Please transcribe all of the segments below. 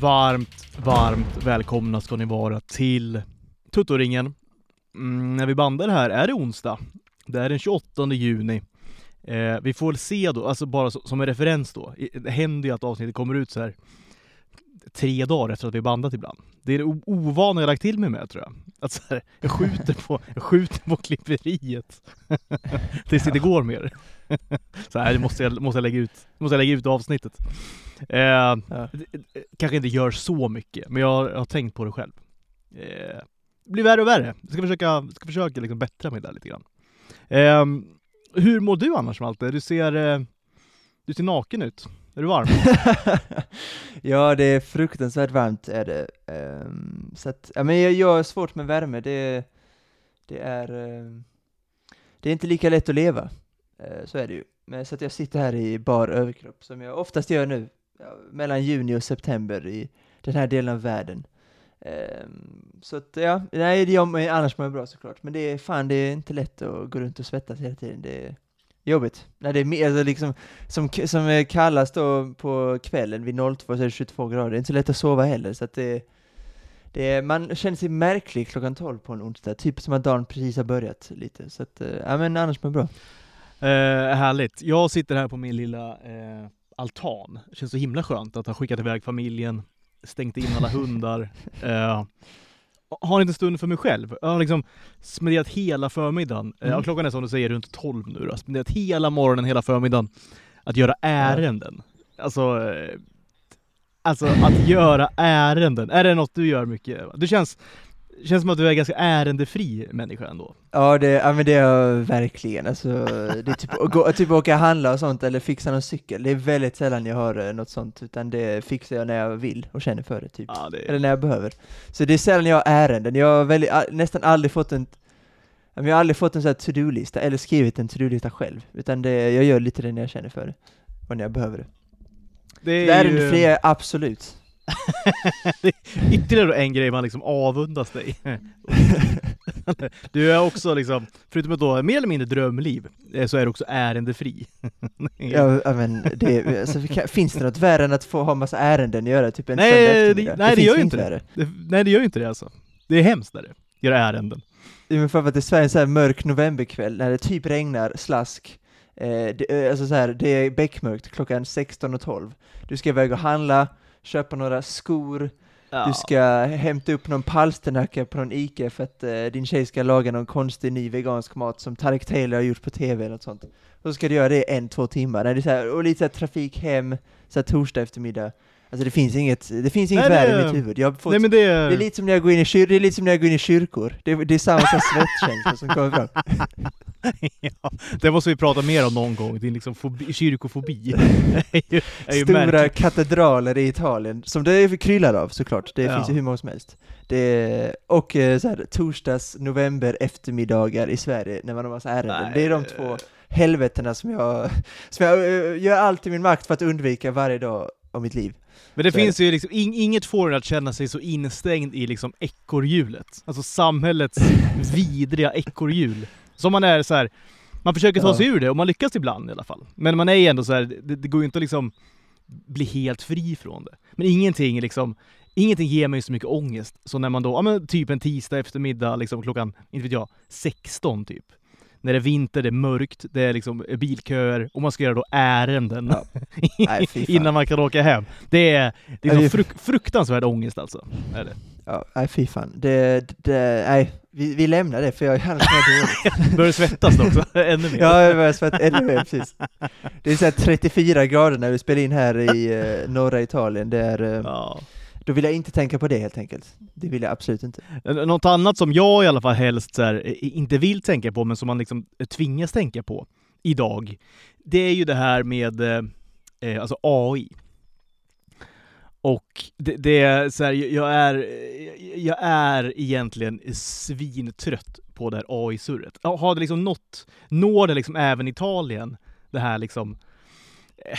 Varmt, varmt välkomna ska ni vara till Tuttoringen. Mm, när vi bandar här är det onsdag. Det är den 28 juni. Eh, vi får väl se då, alltså bara så, som en referens då. Det händer ju att avsnittet kommer ut så här tre dagar efter att vi bandat ibland. Det är det ovana jag lagt till mig med tror jag. Att så här, jag, skjuter på, jag skjuter på klipperiet tills det går mer. så här, det måste jag, måste jag lägga ut, måste jag lägga ut avsnittet. Eh, ja. Kanske inte gör så mycket, men jag, jag har tänkt på det själv. Eh, det blir värre och värre. Jag ska försöka, ska försöka liksom bättra mig där lite grann. Eh, hur mår du annars Malte? Du ser, eh, du ser naken ut. Är du varm? ja, det är fruktansvärt varmt är det. Um, så att, ja, men jag, jag har svårt med värme. Det, det är uh, det är inte lika lätt att leva. Uh, så är det ju. Men, så att jag sitter här i bar överkropp, som jag oftast gör nu, ja, mellan juni och september i den här delen av världen. Um, så att, ja, nej, det gör, mig annars mår jag bra såklart. Men det är fan, det är inte lätt att gå runt och svettas hela tiden. Det är, Jobbigt. När det är mer, alltså liksom, som, som är kallast då på kvällen vid 02 så är det 22 grader, det är inte så lätt att sova heller, så att det, det är, man känner sig märklig klockan 12 på en onsdag, typ som att dagen precis har börjat lite, så att, eh, ja men annars mår bra. Eh, härligt. Jag sitter här på min lilla eh, altan, det känns så himla skönt att ha skickat iväg familjen, stängt in alla hundar, eh, har inte en stund för mig själv. Jag har liksom spenderat hela förmiddagen, eh, mm. ja, klockan är som du säger runt 12 nu då, spenderat hela morgonen, hela förmiddagen att göra ärenden. Alltså, eh, alltså att göra ärenden. Är det något du gör mycket? Du känns, känns som att du är en ganska ärendefri människa ändå. Ja, det, ja men det är jag verkligen. Alltså, det är typ, gå, typ åka och handla och sånt, eller fixa någon cykel. Det är väldigt sällan jag har eh, något sånt, utan det fixar jag när jag vill och känner för det, typ. Ja, det... Eller när jag behöver. Så det är sällan jag har ärenden. Jag har väldigt, nästan aldrig fått en jag har aldrig fått en sån här to-do-lista, eller skrivit en to-do-lista själv, utan det, jag gör lite det när jag känner för det, och när jag behöver det. Det är, det är ju... fria, absolut. Ytterligare en grej man liksom avundas dig. du är också liksom, förutom ett då mer eller mindre drömliv, eh, så är du också ärendefri. ja, men det, alltså, finns det något värre än att få ha massa ärenden att göra, typ en nej, det, nej, det, det gör ju inte det. det. Nej, det gör ju inte det alltså. Det är hemskt där det, göra ärenden. Men för att det är Sverige så här mörk novemberkväll, när det typ regnar, slask, eh, det, eh, alltså så här, det är beckmörkt klockan 16.12. Du ska iväg och handla, köpa några skor, ja. du ska hämta upp någon palsternacka på någon Ica för att uh, din tjej ska laga någon konstig ny vegansk mat som Tarek Taylor har gjort på TV eller något sånt. Och så ska du göra det en, två timmar, det är så här, och lite så här, trafik hem, så här, torsdag eftermeddag. Alltså det finns inget, det finns inget Nej, värre i mitt huvud. Jag fått, Nej, det... det... är lite som när jag går in i, kyr, det är lite som när jag går in i kyrkor. Det, det är samma svettkänsla som kommer fram. ja, det måste vi prata mer om någon gång, din liksom fobi, kyrkofobi. Stora märkligt. katedraler i Italien, som det är kryllar av såklart, det ja. finns ju hur många som helst. Det, och eh, så här, torsdags, november, eftermiddagar i Sverige, när man har massa ärenden. Det är de två helvetena som jag, som jag eh, gör allt i min makt för att undvika varje dag av mitt liv. Men det så finns ju liksom, in, inget får en att känna sig så instängd i liksom ekorrhjulet. Alltså samhällets vidriga ekorrhjul. Som man är så här, man försöker ta ja. sig ur det och man lyckas ibland i alla fall. Men man är ändå så här, det, det går ju inte att liksom bli helt fri från det. Men ingenting liksom, ingenting ger mig så mycket ångest. Så när man då, ja men typ en tisdag eftermiddag liksom klockan, inte vet jag, 16 typ när det är vinter, det är mörkt, det är liksom bilköer och man ska göra då ärenden ja. Nej, innan man kan åka hem. Det är, det är fruk fruktansvärd ångest alltså. Är det. Ja, nej fy fan. Det, det, nej, vi, vi lämnar det för jag är annars dåligt. Börjar svettas också? ännu mer? Ja, jag börjar svettas ännu mer, precis. Det är så 34 grader när vi spelar in här i eh, norra Italien, det är eh, ja. Då vill jag inte tänka på det helt enkelt. Det vill jag absolut inte. Något annat som jag i alla fall helst så här, inte vill tänka på, men som man liksom eh, tvingas tänka på idag, det är ju det här med eh, eh alltså AI. Och det, det, är så här, jag är, eh, jag är egentligen svintrött på det här AI-surret. Har det liksom nått, når det liksom även Italien, det här liksom eh,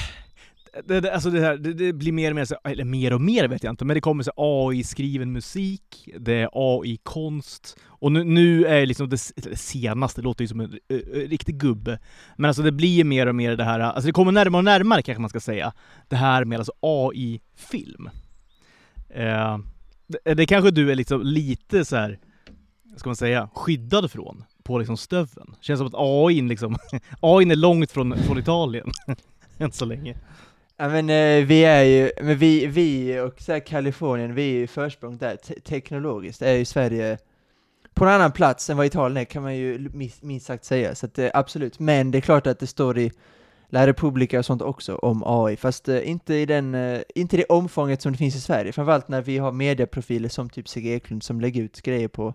det, det, alltså det, här, det, det, blir mer och mer, eller mer och mer vet jag inte, men det kommer så AI-skriven musik, det är AI-konst, och nu, nu är liksom det, senaste, det låter ju som en uh, riktig gubbe, men alltså det blir mer och mer det här, alltså det kommer närmare och närmare kanske man ska säga, det här med alltså AI-film. Eh, det, det kanske du är liksom lite så här, ska man säga, skyddad från på liksom stöven. Känns som att AI liksom, AI är långt från, från Italien än så länge. Ja men eh, vi är ju, men vi, vi och så här, Kalifornien, vi är ju försprång där. Te teknologiskt, är ju Sverige på en annan plats än vad Italien är kan man ju minst, sagt säga, så att, eh, absolut. Men det är klart att det står i La Repubblica och sånt också om AI, fast eh, inte i den, eh, inte det omfånget som det finns i Sverige, framförallt när vi har medieprofiler som typ Sigge Eklund som lägger ut grejer på.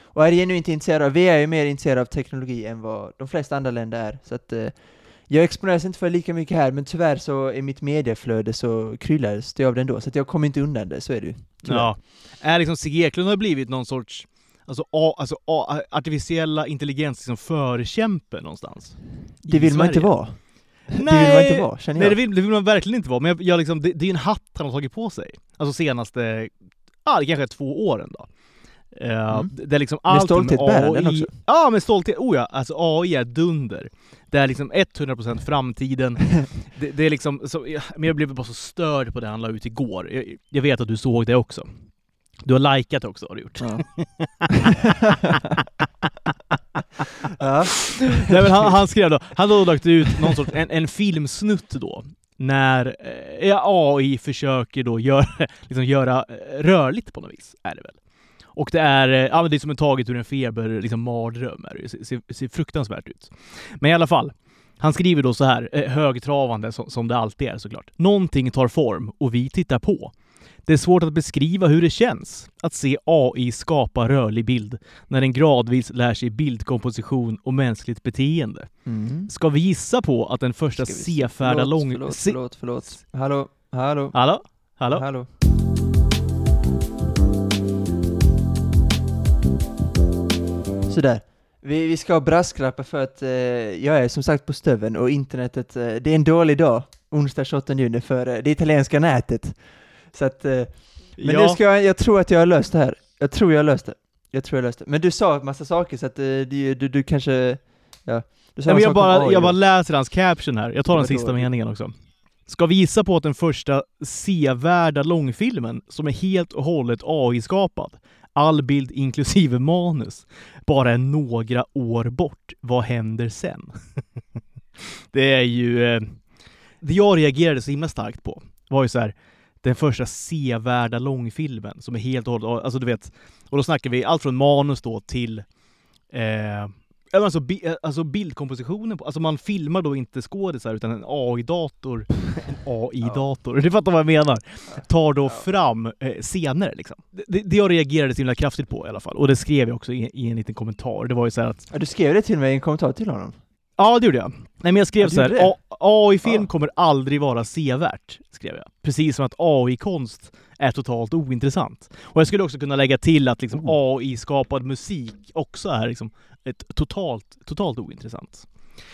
Och är genuint intresserade av, vi är ju mer intresserade av teknologi än vad de flesta andra länder är, så att eh, jag exponeras inte för lika mycket här, men tyvärr så i mitt medieflöde så kryllades det av det ändå, så jag kommer inte undan det, så är det ju. tyvärr. Ja. Är liksom Sigge Eklund har blivit någon sorts Alltså, a, alltså a, artificiella intelligens liksom förkämpe någonstans? Det vill man inte Sverige. vara. Det vill man inte vara, känner Nej jag. det vill, det vill man verkligen inte vara, men jag, jag liksom, det, det är en hatt han har tagit på sig. Alltså senaste, ja det kanske två åren då. Uh, Mm. Det är liksom Med allting stolthet bär den AI. också. Ja med stolthet, oh ja, alltså AI är dunder. Det är liksom 100% framtiden. det, det är liksom, så, men jag blev bara så störd på det han la ut igår. Jag, jag vet att du såg det också. Du har likat också har du gjort. Ja. ja. Nej, men han, han skrev då, han hade lagt ut någon sorts, en, en filmsnutt då, när eh, AI försöker då göra, liksom göra eh, rörligt på något vis, är det väl. Och det är, eh, ja men det är som en taget ur en feber, liksom mardröm, det. ser, ser, fruktansvärt ut. Men i alla fall, han skriver då så här, eh, högtravande som, det alltid är såklart. Någonting tar form och vi tittar på. Det är svårt att beskriva hur det känns att se AI skapa rörlig bild när den gradvis lär sig bildkomposition och mänskligt beteende. Mm. Ska vi gissa på att den första sefärda lång... Förlåt, förlåt, förlåt. Hallå, hallå, Hallå? Hallå? hallå. Sådär. Vi, vi ska brasklappa för att eh, jag är som sagt på Stöven och internetet, eh, det är en dålig dag, onsdag 28 juni, för eh, det italienska nätet. Så att, eh, men ja, nu ska jag, jag tror att jag har löst det här. Jag tror jag har löst det. Jag tror jag löst det. Men du sa massa saker så att eh, du, du, du kanske, ja. Du sa Nej, men en jag, bara, jag då. bara läser hans caption här. Jag tar den sista meningen också. Ska vi gissa på att den första sevärda långfilmen, som är helt och hållet AI-skapad, all bild inklusive manus, bara är några år bort. Vad händer sen? det är ju... Eh, det jag reagerade så himla starkt på var ju så här den första sevärda långfilmen som är helt och hållet, alltså du vet, och då snackar vi allt från manus då till eh, alltså, bi- eh, alltså bildkompositionen, på, alltså man filmar då inte skådisar utan en AI-dator, en AI-dator, du fattar vad jag menar, tar då fram eh, scener liksom. Det, det, jag reagerade så himla kraftigt på i alla fall, och det skrev jag också i, i en liten kommentar, det var ju så att Ja, du skrev det till mig i en kommentar till honom. Ja, det gjorde jag. Nej, men jag skrev Ja, så här. gjorde det? "A- AI-film Ja. kommer aldrig vara sevärt, skrev jag. Precis som att AI-konst är totalt ointressant. Och jag skulle också kunna lägga till att liksom Oh. AI-skapad musik också är liksom ett totalt, totalt ointressant.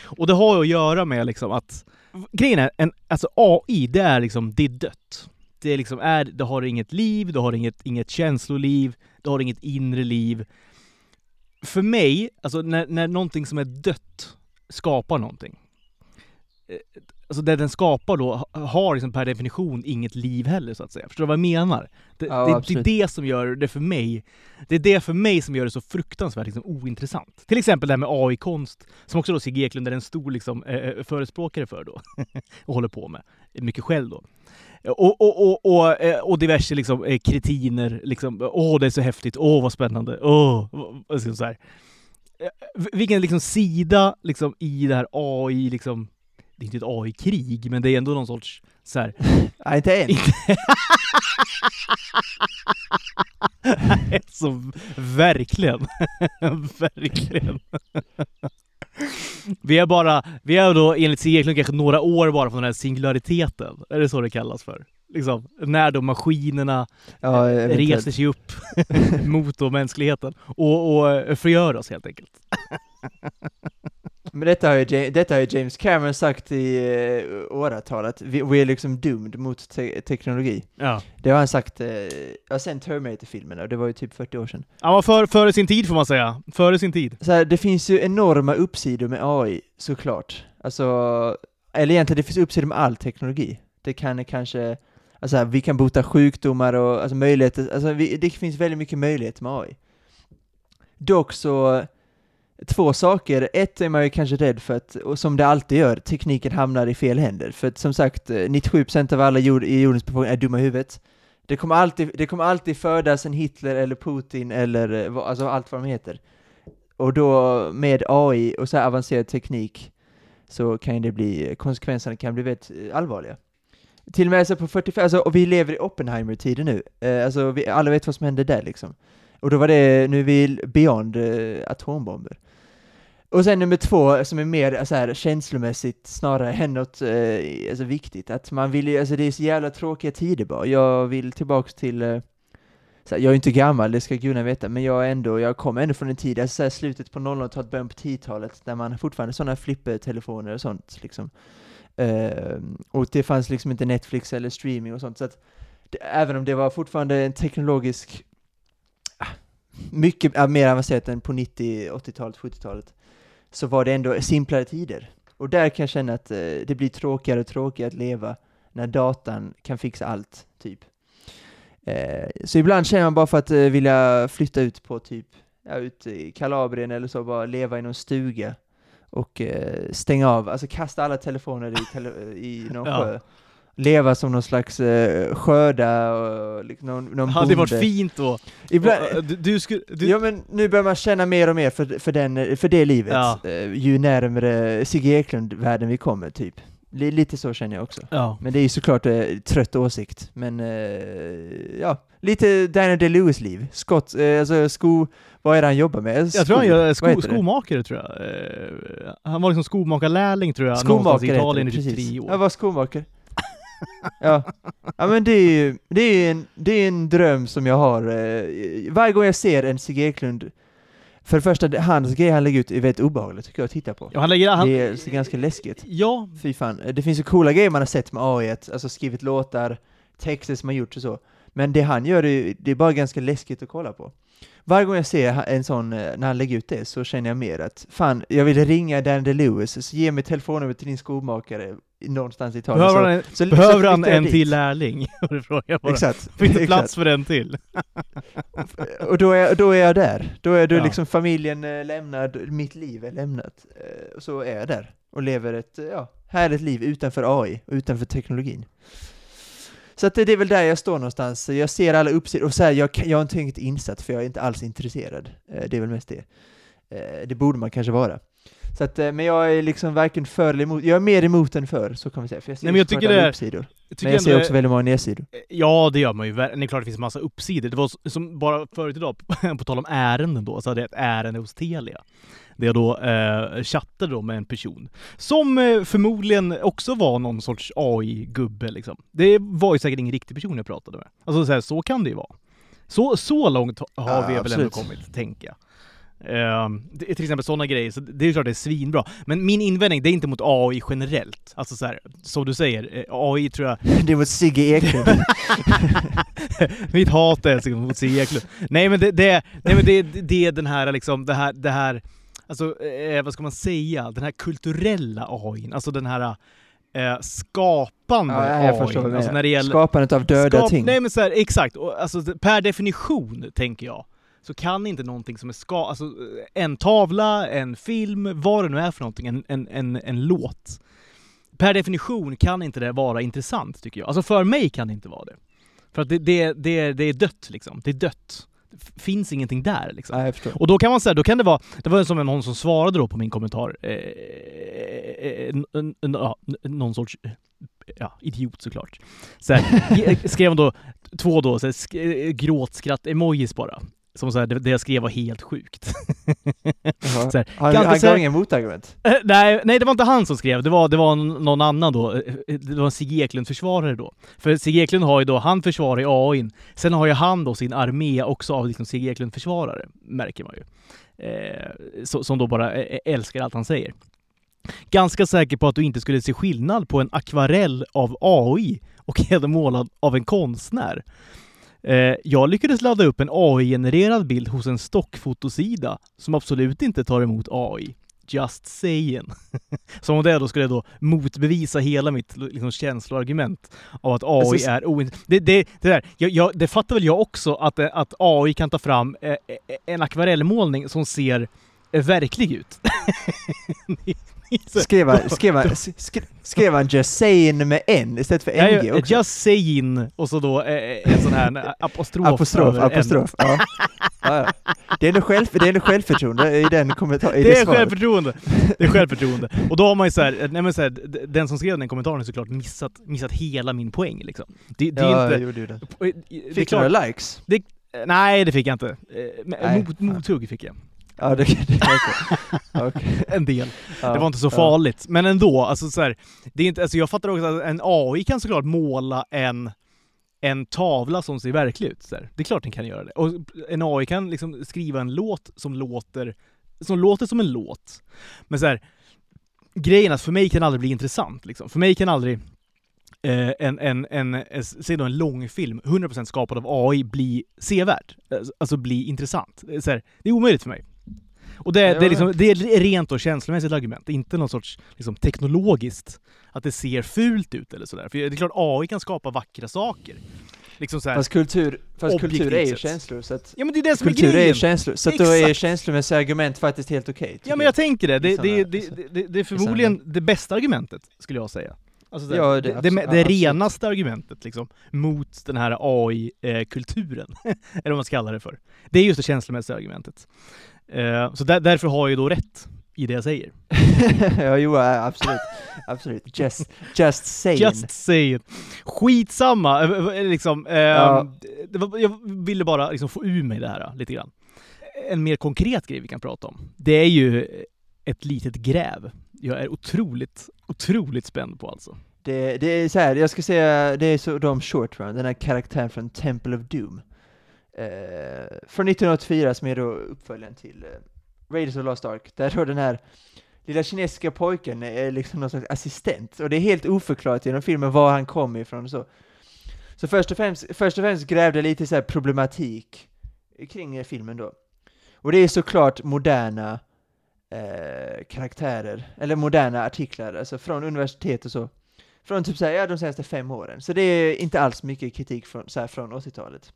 Och det har ju att göra med liksom att grejen är, en, alltså AI, det är liksom, det är dött. Det är liksom, är, det har inget liv, det har inget, inget känsloliv, det har inget inre liv. För mig, alltså när, när någonting som är dött skapar någonting. Alltså det den skapar då ha- har liksom per definition inget liv heller så att säga. Förstår du vad jag menar? Det, Ja, det, det är det som gör det för mig, det är det för mig som gör det så fruktansvärt liksom, ointressant. Till exempel det här med AI-konst, som också då Sigge Eklund är en stor liksom, eh, eh, förespråkare för då, och håller på med mycket själv då. Och, och, och, och, eh, och diverse liksom, eh, kretiner, liksom, åh det är så häftigt, åh vad spännande, åh, vad- så här. Vilken liksom sida liksom i det här AI, liksom, det är inte ett AI-krig, men det är ändå någon sorts så här, Nej, inte än. så verkligen, verkligen. Vi är bara, vi är då enligt Sigge Eklund kanske några år bara från den här singulariteten, är det så det kallas för? Liksom, när då maskinerna Ja, eh, reser sig upp mot då mänskligheten och, och eh, förgör oss helt enkelt. Men detta har, ju, detta har ju James Cameron sagt i uh, åratal, att vi, vi är liksom doomed mot te teknologi. Ja. Det har han sagt, uh, ja sen Terminator-filmerna, och det var ju typ 40 år sedan. Han var för, före sin tid får man säga. Före sin tid. Så här, det finns ju enorma uppsidor med AI, såklart. Alltså, eller egentligen det finns uppsidor med all teknologi. Det kan kanske, Alltså vi kan bota sjukdomar och alltså möjligheter, alltså vi, det finns väldigt mycket möjligheter med AI. Dock så, två saker. Ett är man ju kanske rädd för att, och som det alltid gör, tekniken hamnar i fel händer. För att som sagt, eh, 97% av alla jord, i jordens befolkning är dumma i huvudet. Det kommer, alltid, det kommer alltid födas en Hitler eller Putin eller eh, alltså allt vad de heter. Och då med AI och så här avancerad teknik så kan det bli, eh, konsekvenserna kan bli väldigt allvarliga. Till och med så på 45, alltså, och vi lever i Oppenheimer-tiden nu, eh, alltså vi, alla vet vad som hände där liksom. Och då var det, nu är vi beyond eh, atombomber. Och sen nummer två, som är mer så här, känslomässigt snarare än något eh, alltså, viktigt, att man vill alltså det är så jävla tråkiga tider bara. Jag vill tillbaks till, eh, så här, jag är inte gammal, det ska gudarna veta, men jag är ändå, jag kommer ändå från en tid, alltså så här, slutet på 00-talet, början på 10-talet, där man fortfarande sådana flippertelefoner och sånt liksom. Eh, och det fanns liksom inte Netflix eller streaming och sånt, så att det, även om det var fortfarande en teknologisk, ah, mycket äh, mer avancerat än på 90, 80-talet, 70-talet, så var det ändå simplare tider. Och där kan jag känna att uh, det blir tråkigare och tråkigare att leva när datan kan fixa allt, typ. Uh, så ibland känner man bara för att vilja flytta ut på typ, ja, ut i Kalabrien eller så, bara leva i någon stuga och eh, stänga av, alltså kasta alla telefoner i, tele i någon ja. sjö. Leva som någon slags eh, skörda och liksom, någon, någon Hade det varit fint då? Ibland, eh, du, du skulle, du... Ja men nu börjar man känna mer och mer för, för, den, för det livet, ja. eh, ju närmare Sigge Eklund-världen vi kommer, typ. Lite så känner jag också. Ja. Men det är ju såklart eh, trött åsikt, men eh, ja, lite Daniel DeLewis-liv. Scott, eh, alltså sko, vad är det han jobbar med? Sko, jag tror han gör sko, skomakare, tror jag. Eh, han var liksom skomakarlärling, tror jag, skomakare någonstans i Italien i typ tre år. Jag var skomakare. Ja. ja, men det är ju det är en, det är en dröm som jag har. Eh, varje gång jag ser en Sigge Eklund för det första, hans grejer han lägger ut är väldigt obehagligt tycker jag att titta på. Ja, han lägger, han... Det är ganska läskigt. Ja. Fy fan. Det finns ju coola grejer man har sett med AI, alltså skrivit låtar, texter som har gjorts och så. Men det han gör, är, det är bara ganska läskigt att kolla på. Varje gång jag ser en sån, eh, när han lägger ut det, så känner jag mer att fan, jag vill ringa Dan DeLewis, så ge mig telefonnumret till din skomakare någonstans i Italien. Behöver han, så, så, behöver så han en dit. till lärling? Exakt. Finns det plats för en till? och då är, då är jag där. Då är då ja. liksom familjen eh, lämnad, mitt liv är lämnat. Eh, så är jag där och lever ett ja, härligt liv utanför AI och utanför teknologin. Så att det, det är väl där jag står någonstans. Jag ser alla uppsidor, och så här, jag, jag har inte tänkt insatt för jag är inte alls intresserad. Eh, det är väl mest det. Det borde man kanske vara. Så att, eh, men jag är liksom varken för eller emot, jag är mer emot än för, så kan vi säga. För jag ser Nej, men jag tycker det, uppsidor. Jag men jag ser också väldigt många nedsidor. Eh, ja, det gör man ju. Det är klart det finns massa uppsidor. Det var som bara förut idag, på tal om ärenden då, så hade jag ett ärende hos Telia. Där jag då eh, chattade då med en person som eh, förmodligen också var någon sorts AI-gubbe liksom. Det var ju säkert ingen riktig person jag pratade med. Alltså så, här, så kan det ju vara. Så, så långt har ja, vi absolut. väl ändå kommit, tänker jag. Uh, till exempel sådana grejer, så det är klart det är svinbra. Men min invändning, det är inte mot AI generellt. Alltså så här, som du säger, eh, AI tror jag... det är mot Sigge Eklund. Mitt hat är alltså mot Sigge Eklund. Nej men det, det, nej, men det, det är den här liksom, det här, det här alltså eh, vad ska man säga, den här kulturella AI, alltså den här eh, skapande ja, jag AI. Alltså när det gäller, Skapandet av döda skap, ting. Nej men så här, exakt, alltså per definition tänker jag, så kan inte någonting som är ska, alltså en tavla, en film, vad det nu är för någonting, en, en, en, en låt. Per definition kan inte det vara intressant tycker jag. Alltså för mig kan det inte vara det. För att det, det, det, det är dött liksom. Det är dött. Finns ingenting där liksom. Nej, och då kan man säga, då kan det vara, det var som någon som svarade då på min kommentar, eh, eh, ja, någon sorts ja, idiot såklart. Så här, skrev hon då två då, så här, gråtskratt-emojis bara. Som så här, det, det jag skrev var helt sjukt. så här, han han gav inga motargument? Äh, nej, nej, det var inte han som skrev, det var, det var någon annan då. Eh, eh, det var en Sigge Eklund-försvarare då. För Sigge Eklund har ju då, han försvarar ju AI. Sen har ju han då sin armé också av liksom Sigge Eklund-försvarare, märker man ju. Eh, så, som då bara älskar allt han säger. Ganska säker på att du inte skulle se skillnad på en akvarell av AI och en målad av en konstnär. Eh, jag lyckades ladda upp en AI-genererad bild hos en stockfotosida som absolut inte tar emot AI. Just saying. Som om det då skulle då motbevisa hela mitt liksom, känsloargument av att AI Alltså, är ointressant. Det, det, det, där, jag, jag, det fattar väl jag också, att, eh, att AI kan ta fram eh, eh, en akvarellmålning som ser verklig ut. Ni- ni- så- Skrev han, skrev han, sk- skrev han just saying med N istället för NG ja, också? Just saying och så då eh, en sån här apostrof. apostrof, apostrof. Ja. Ja, ja. Det är nog själv, det är nog självförtroende i den kommentaren. Det är svaret. självförtroende. Det är självförtroende. Och då har man ju så här, nej men så här, den som skrev den kommentaren har såklart missat, missat hela min poäng liksom. Det, det Ja, är inte... gjorde ju det. det Fick du några likes? Nej, det fick jag inte. Eh, men Nej, mot, mothugg fick jag. Ja, det, det okej. Okej. En del. Ja, Det var inte så ja. farligt. Men ändå, alltså så här, det är inte, alltså jag fattar också att en AI kan såklart måla en, en tavla som ser verklig ut. Så här. Det är klart den kan göra det. Och en AI kan liksom skriva en låt som låter, som låter som en låt. Men så här, grejen är att för mig kan det aldrig bli intressant. Liksom. För mig kan aldrig eh, en, en, en, en, säg då en långfilm, 100% skapad av AI, bli sevärd. Alltså- Alltså bli intressant. Det är, så här, det är omöjligt för mig. Och det, Ja, det, är liksom, det är rent och känslomässigt argument, inte någon sorts liksom, teknologiskt, att det ser fult ut eller sådär. För det är klart AI kan skapa vackra saker. Liksom så här, Fast kultur, fast kultur är ju känslor, så att ja men det är det som är kultur är grejen! ju känslor, så att då är känslomässiga argument faktiskt helt okej. tycker Ja men jag tänker det, det, I det, såna- det, det, är förmodligen det bästa argumentet, skulle jag säga. Alltså Ja, det- det, det, renaste argumentet liksom, mot den här AI-kulturen, eller vad man ska kalla det för. Det är just det känslomässiga argumentet. Eh, så där, därför har jag ju då rätt i det jag säger. ja, jo, absolut. absolut. Just, just saying. Just say it. Skitsamma, eh, liksom. Eh, Ja. var, jag ville bara liksom få ur mig det här eh, lite grann. En mer konkret grej vi kan prata om, det är ju ett litet gräv. Jag är otroligt, otroligt spänd på alltså. Det, det är så här, jag ska säga, det är så de short run, den här karaktären från Temple of Doom. Eh, från 1984 som är då uppföljaren till eh, Raiders of Lost Ark, där då den här lilla kinesiska pojken är liksom någon slags assistent, och det är helt oförklarat genom filmen var han kom ifrån och så. Så först och främst, först och främst grävde jag lite så här problematik kring eh, filmen då. Och det är såklart moderna eh, karaktärer, eller moderna artiklar, alltså från universitet och så. Från typ såhär, ja de senaste fem åren. Så det är inte alls mycket kritik från, så från 80-talet.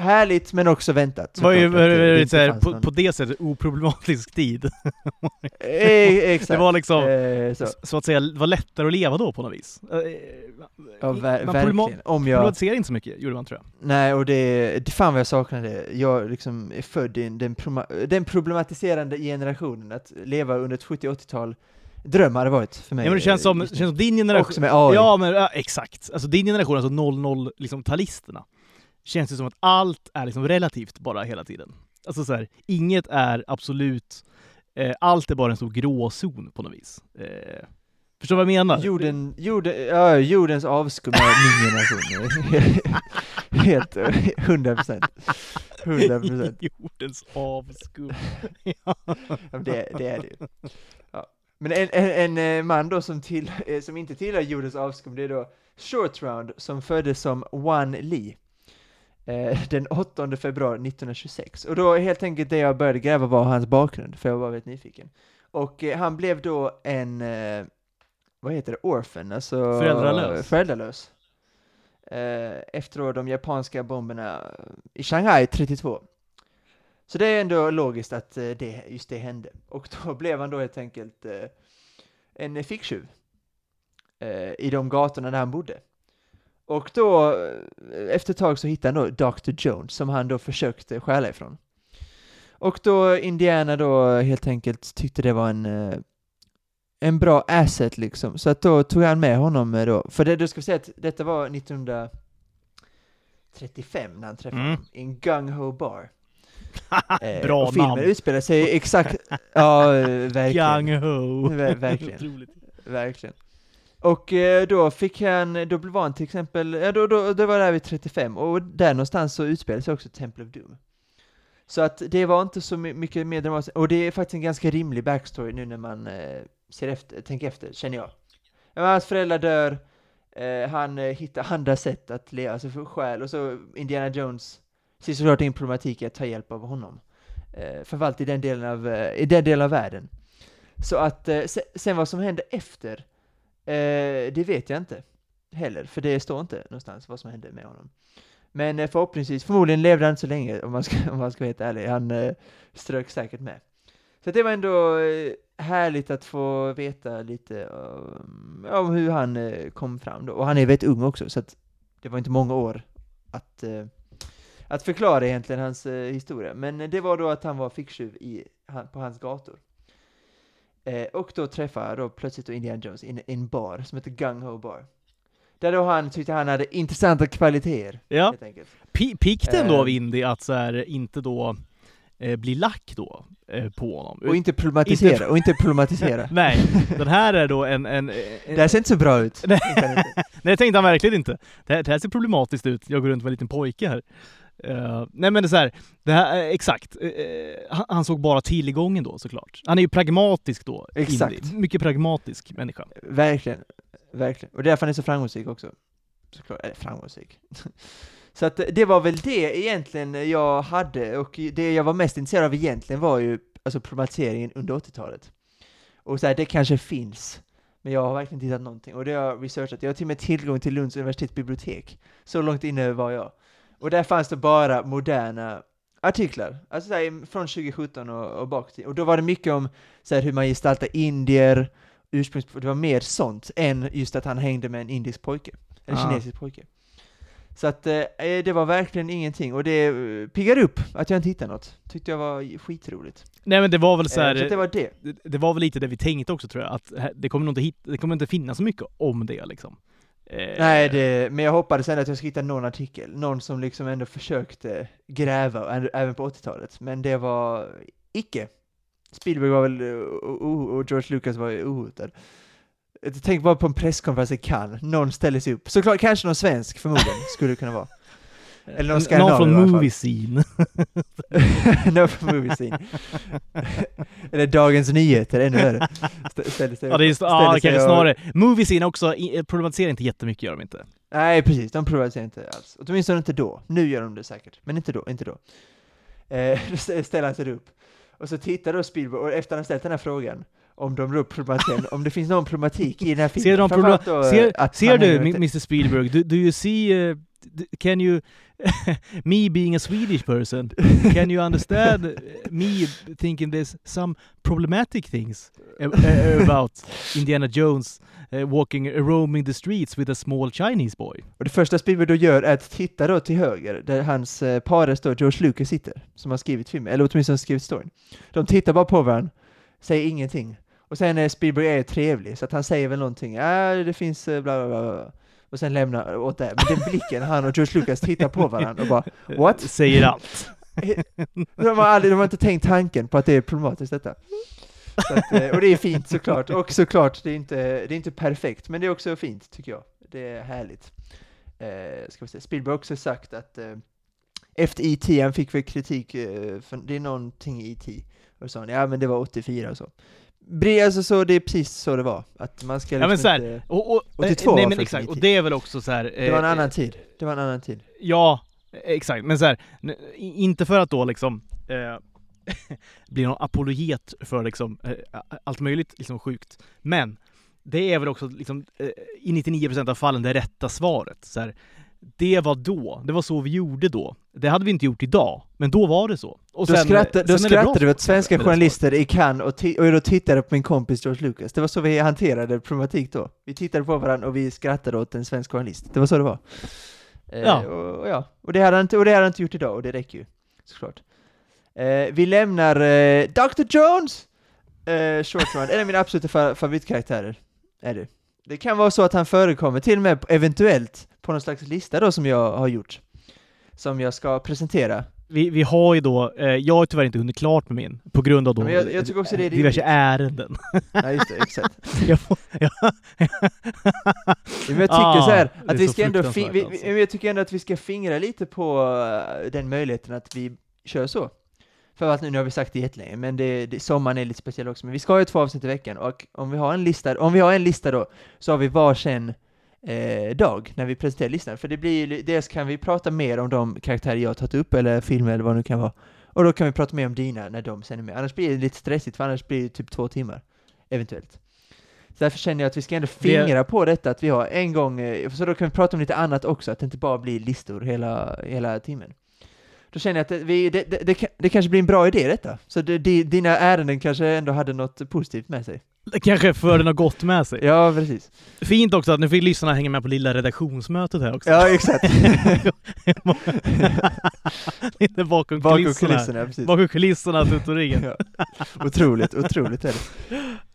Härligt, men också väntat. Det var ju att det- det eh, så här, på, på det sättet oproblematisk tid. Eh, exakt. Det var liksom, Eh, så. så. att säga, det var lättare att leva då på något vis. Ja, ver- man verkligen. Om jag... problematiserade inte så mycket, gjorde man tror jag. Nej, och det, det fan vad jag saknar det. Jag liksom är född i den, den problematiserande generationen. Att leva under ett 70-80-tal dröm hade varit för mig. Ja, men det känns som, det känns som din generation... Också med AI. Ja, men ja, exakt. Alltså din generation, alltså 00 liksom talisterna känns det som att allt är liksom relativt bara hela tiden. Alltså så här, inget är absolut, eh, allt är bara en stor gråzon på något vis. Eh, förstår vad jag menar? Jorden, jorden, ja, jordens avskum är min generation. Helt, 100 procent. 100 procent. Jordens avskum. Ja, det, det är det ju. Ja. Men en, en, en eh, man då som, till, eh, som inte tillhör jordens avskum, det är då Short Round, som föddes som Wan Lee. Eh, den 8 februari 1926. Och då helt enkelt det jag började gräva var hans bakgrund, för jag var väldigt nyfiken. Och eh, han blev då en, eh, vad heter det, orphan, alltså Föräldralös. föräldralös. Eh, efter de japanska bomberna i Shanghai 32. Så det är ändå logiskt att eh, det, just det hände. Och då blev han då helt enkelt en ficktjuv i de gatorna där han bodde. Och då, eh, efter ett tag så hittade han då Dr. Jones som han då försökte stjäla ifrån. Och då Indiana då helt enkelt tyckte det var en, eh, en bra asset liksom. Så att då tog han med honom eh, då, för det, du ska säga att detta var 1935 när han träffade Mm. honom, i en gung ho bar. Eh, Bra och filmen namn. utspelar sig exakt, ja verkligen. Young ho. Ver- verkligen. Verkligen. Och eh, då fick han, då var han till exempel, ja då, då, det var där vid 35, och där någonstans så utspelade sig också Temple of Doom. Så att det var inte så mycket mer dramatiskt, och det är faktiskt en ganska rimlig backstory nu när man eh, ser efter, tänker efter, känner jag. Ja, hans föräldrar dör, eh, han eh, hittar andra sätt att leva, alltså för själ, och så Indiana Jones ser såklart in problematik i att ta hjälp av honom. Eh, framförallt i den delen av, eh, i den delen av världen. Så att, eh, se- sen vad som hände efter, eh, det vet jag inte heller, för det står inte någonstans vad som hände med honom. Men eh, förhoppningsvis, förmodligen levde han inte så länge om man ska, om man ska vara helt ärlig. Han eh, strök säkert med. Så det var ändå eh, härligt att få veta lite om, om hur han eh, kom fram då. Och han är väldigt ung också, så att det var inte många år att, eh, att förklara egentligen hans eh, historia. Men eh, det var då att han var ficktjuv i, han, på hans gator. Eh, och då träffade jag då plötsligt då Indiana Jones i en, bar som heter Gung Ho Bar. Där då han tyckte han hade intressanta kvaliteter, Ja, pikt ändå av Eh. Indy att så här, inte då eh, bli lack då eh, på honom. Och inte problematisera, och inte problematisera. Nej, den här är då en... en, en Det här ser inte så bra ut. Nej, det tänkte han verkligen inte. Det här, det här ser problematiskt ut. Jag går runt med en liten pojke här. Eh, nej men det är så här, det här, eh, exakt. Eh, han, han såg bara tillgången då såklart. Han är ju pragmatisk då. Exakt. Indy. Mycket pragmatisk människa. Verkligen, verkligen. Och därför han är så framgångsrik också. Såklart, eller framgångsrik. så att det var väl det egentligen jag hade, och det jag var mest intresserad av egentligen var ju alltså problematiseringen under 80-talet. Och så här, det kanske finns, men jag har verkligen inte hittat någonting. Och det har jag researchat. Jag har till och med tillgång till Lunds universitets bibliotek. Så långt inne var jag. Och där fanns det bara moderna artiklar, alltså så här, från 2017 och, och bak till. Och då var det mycket om så här, hur man gestaltar indier, ursprungs... Det var mer sånt än just att han hängde med en indisk pojke, eller Ah. kinesisk pojke. Så att eh, det var verkligen ingenting, och det eh, piggar upp att jag inte hittade något. Tyckte jag var skitroligt. Nej men det var väl så Eh, här, så att det var det. det, det var väl lite det vi tänkte också tror jag, att det kommer nog inte, hit, det kommer inte finnas så mycket om det liksom. Eh, Nej, det, men jag hoppades ändå att jag skulle hitta någon artikel, någon som liksom ändå försökte gräva, även på 80-talet, men det var icke. Spielberg var väl, eh, och, och George Lucas var ju ohotad. Tänk bara på en presskonferens i Cannes, någon ställer sig upp, såklart kanske någon svensk förmodligen, skulle det kunna vara. Eller någon någon från movie scene. no movie scene. Eller Dagens Nyheter, ännu värre. Stä- Ställer sig ja, det är, ställer sig kanske och- snarare. Movie scene också, eh, problematiserar inte jättemycket gör de inte. Nej, precis. De problematiserar inte alls. Åtminstone inte då. Nu gör de det säkert, men inte då. Inte då. Eh, då ställer han sig upp. Och så tittar då Spielberg, och efter att han ställt den här frågan, om de då problematiserar, om det finns någon problematik i den här filmen. Ser, de problem, då, ser, ser du, Mr Spielberg, do, do you see, uh, can you, me being a Swedish person, can you understand me thinking there's some problematic things about Indiana Jones uh, walking, uh, roaming the streets with a small Chinese boy? Och det första Spielberg då gör är att titta då till höger, där hans eh, pares då, George Lucas sitter, som har skrivit filmen, eller åtminstone skrivit storyn. De tittar bara på varandra, säger ingenting. Och sen är Spielberg är trevlig, så att han säger väl någonting, ja det finns eh, bla bla bla, bla. Och sen lämnar åt det. Men den blicken, han och George Lucas tittar på varandra och bara What? Säger allt. De har, aldrig, de har inte tänkt tanken på att det är problematiskt detta. Så att, eh, och det är fint såklart, och såklart, det är, inte, det är inte perfekt, men det är också fint tycker jag. Det är härligt. Eh, ska vi se. Spielberg har också sagt att eh, efter E.T. han fick väl kritik, eh, för det är någonting i E.T. Och så, ja men det var 84 och så. Alltså så, det är precis så det var. Att man ska Ja men liksom så här, inte, och, och, 82 nej var men exakt, och det är väl också så här. det var en eh, annan tid. Det var en annan tid. Ja, exakt. Men så här, inte för att då liksom eh, bli någon apologet för liksom eh, allt möjligt liksom sjukt. Men det är väl också liksom eh, i 99% av fallen det rätta svaret. Så här, det var då, det var så vi gjorde då. Det hade vi inte gjort idag, men då var det så. Och Då, sen- skrattade, då skrattade vi åt svenska journalister i Cannes och, och då tittade på min kompis George Lucas. Det var så vi hanterade problematik då. Vi tittade på varandra och vi skrattade åt en svensk journalist. Det var så det var. Eh, Ja. Och, och, ja. och, det hade han inte, och det hade inte gjort idag, och det räcker ju. Såklart. Eh, vi lämnar eh, Dr. Jones! Eh, Short Run, en av mina absoluta fa- favoritkaraktärer. Är det. Det kan vara så att han förekommer till och med eventuellt på någon slags lista då som jag har gjort. Som jag ska presentera. Vi, vi har ju då, eh, jag har tyvärr inte hunnit klart med min, på grund av då Men jag- jag tycker också det är diverse rimligt. ärenden. Nej just det, exakt. jag får, ja. Men jag tycker Ah, så här, är att vi ska ändå, fruktansvärt, vi, alltså. vi, jag tycker ändå att vi ska fingra lite på eh, den möjligheten att vi kör så. För att nu, nu har vi sagt det jättelänge, men det, det, sommaren är lite speciell också, men vi ska ha ju två avsnitt i veckan, och om vi har en lista, om vi har en lista då, så har vi varsin eh, dag när vi presenterar listan, för det blir ju, dels kan vi prata mer om de karaktärer jag har tagit upp, eller filmer eller vad det nu kan vara, och då kan vi prata mer om dina när de sen är med, annars blir det lite stressigt, för annars blir det typ två timmar. eventuellt. Så därför känner jag att vi ska ändå fingra på detta, att vi har en gång, eh, så då kan vi prata om lite annat också, att det inte bara blir listor hela, hela timmen. Då känner jag att det, vi, det, det, det, det kanske blir en bra idé detta, så det, dina ärenden kanske ändå hade något positivt med sig. Kanske förde något gott med sig. Ja, precis. Fint också att nu fick lyssnarna hänga med på lilla redaktionsmötet här också. Ja, exakt. Lite bakom, Bakom kulisserna. kulisserna, precis. Bakom kulisserna, tutoringen. Ja. Otroligt, otroligt är det.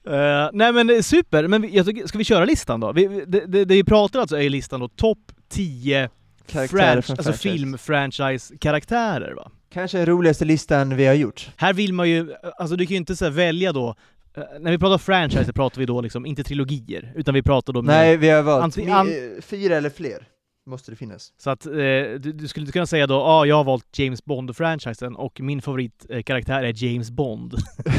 Uh, nej men super, men jag tycker, ska vi köra listan då? Vi, det, det, det vi pratar alltså är i listan då topp 10 Karaktärer franch- från alltså franchise. film-franchise-karaktärer va? Kanske roligaste listan vi har gjort. Här vill man ju, alltså du kan ju inte så välja då, eh, när vi pratar franchise pratar vi då liksom inte trilogier, utan vi pratar då Nej, vi har valt fyra eller fler. Måste det finnas. Så att eh, du, du skulle inte kunna säga då, ja ah, jag har valt James Bond-franchisen och min favoritkaraktär är James Bond.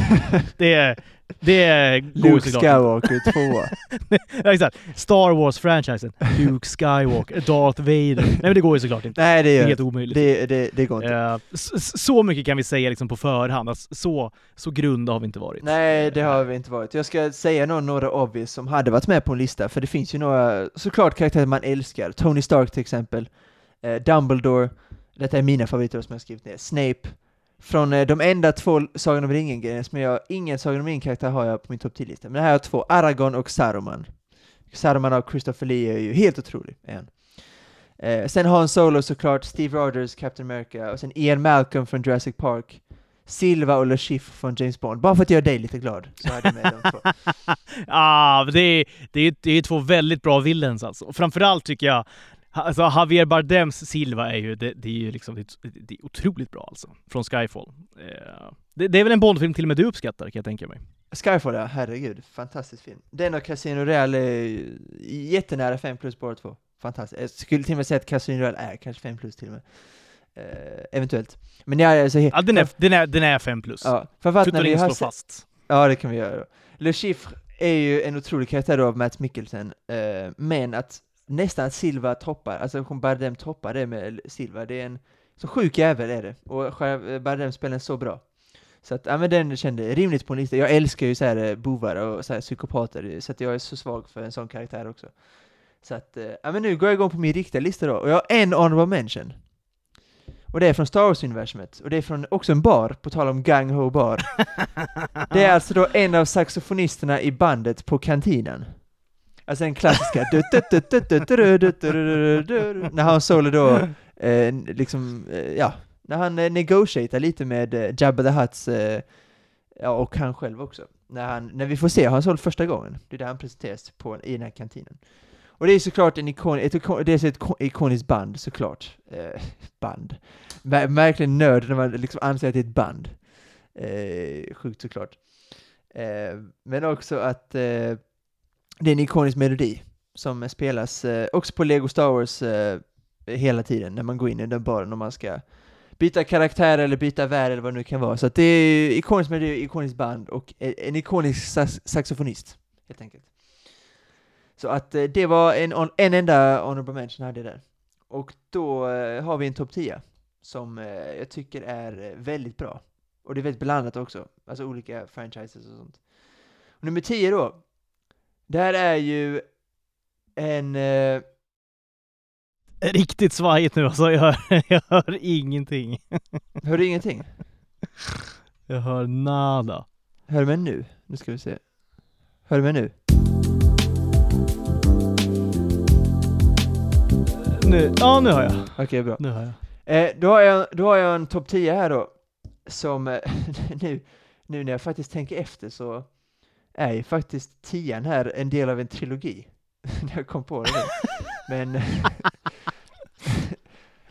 det, det ju Luke Skywalker tvåa. inte. Ja, exakt. Star Wars-franchisen, Luke Skywalker, Darth Vader. Nej men det går ju såklart inte. Nej, det Det är gör helt omöjligt. Det, det, det går inte. Eh, s- s- så mycket kan vi säga liksom på förhand, att så, så grunda har vi inte varit. Nej, det har vi inte varit. Jag ska säga någon, några obvious som hade varit med på en lista, för det finns ju några, såklart karaktärer man älskar. Tony Stark till exempel, eh, Dumbledore, detta är mina favoriter som jag har skrivit ner, Snape. Från eh, de enda två Sagan om ringen-grejerna som jag, ingen Sagan om ringen-karaktär har jag på min topp 10-lista, men det här har två, Aragorn och Saruman. Saruman av Christopher Lee är ju helt otrolig, är. Eh, sen han Solo såklart, Steve Rogers, Captain America, och sen Ian Malcolm från Jurassic Park, Silva och Le från James Bond. Bara för att göra dig lite glad, så hade jag med de två. ah, det är, det, är, det är två väldigt bra villains alltså. Och framförallt tycker jag, alltså Javier Bardems Silva är ju, det, det är ju liksom, det, är- otroligt bra alltså. Från Skyfall. Eh, det, det är väl en Bondfilm till och med du uppskattar kan jag tänka mig. Skyfall ja, herregud, fantastisk film. Den och Casino Real är jättenära 5 plus båda två. Fantastiskt. Jag skulle till och med säga att Casino Real är kanske 5 plus till och med. Eh, eventuellt. Men ja, alltså, Ja, den, är, den, är, den är 5 plus. ja, framförallt när vi har slår fast. Ja, det kan vi göra. då. Le Chiffre är ju en otrolig karaktär då av Matt Mikkelsen, eh, men att nästan Silva toppar, alltså Bardem toppar det med Silva, det är en så sjuk jävel är det, och själv- Bardem spelar så bra. Så att, ja men den kände rimligt på en lista. Jag älskar ju så här eh, bovar och så här psykopater, så att jag är så svag för en sån karaktär också. Så att, eh, ja men nu går jag igång på min riktiga lista då, och jag har en honorable mention. Och det är från Star Wars-universumet, och det är från också en bar, på tal om Gang Ho bar. Det är alltså då en av saxofonisterna i bandet på kantinen. Alltså den klassiska... När han Solo då, liksom, ja, när han eh, negotiatar lite med Jabba the Huts, ja, och han själv också. När, han, när vi får se Han Solo första gången, det är där han presenteras på, i den här kantinen. Och det är såklart en ikon, ett, det är ett ikoniskt band såklart. Eh, band. Verkligen nörd när man liksom anser att det är ett band. Eh, sjukt såklart. Eh, men också att eh, det är en ikonisk melodi som spelas eh, också på Lego Star Wars eh, hela tiden när man går in i den baren och man ska byta karaktär eller byta värld eller vad det nu kan vara. Så att det är ikoniskt melodi, ikoniskt band och eh, en ikonisk sax saxofonist helt enkelt. Så att eh, det var en, en enda honorable mention hade jag där. Och då eh, har vi en topp 10 som eh, jag tycker är eh, väldigt bra. Och det är väldigt blandat också, alltså olika franchises och sånt. Och nummer 10 då, där är ju en... Eh, Riktigt svajigt nu alltså, jag hör, jag hör ingenting. hör du ingenting? Jag hör nada. Hör du mig nu? Nu ska vi se. Hör du mig nu? Nu, ja nu hör jag. Okej, bra. Nu hör jag. Eh, då, har jag, då har jag en topp 10 här då, som eh, nu, nu när jag faktiskt tänker efter så är ju faktiskt tian här en del av en trilogi. när jag kom på det. Men... eh,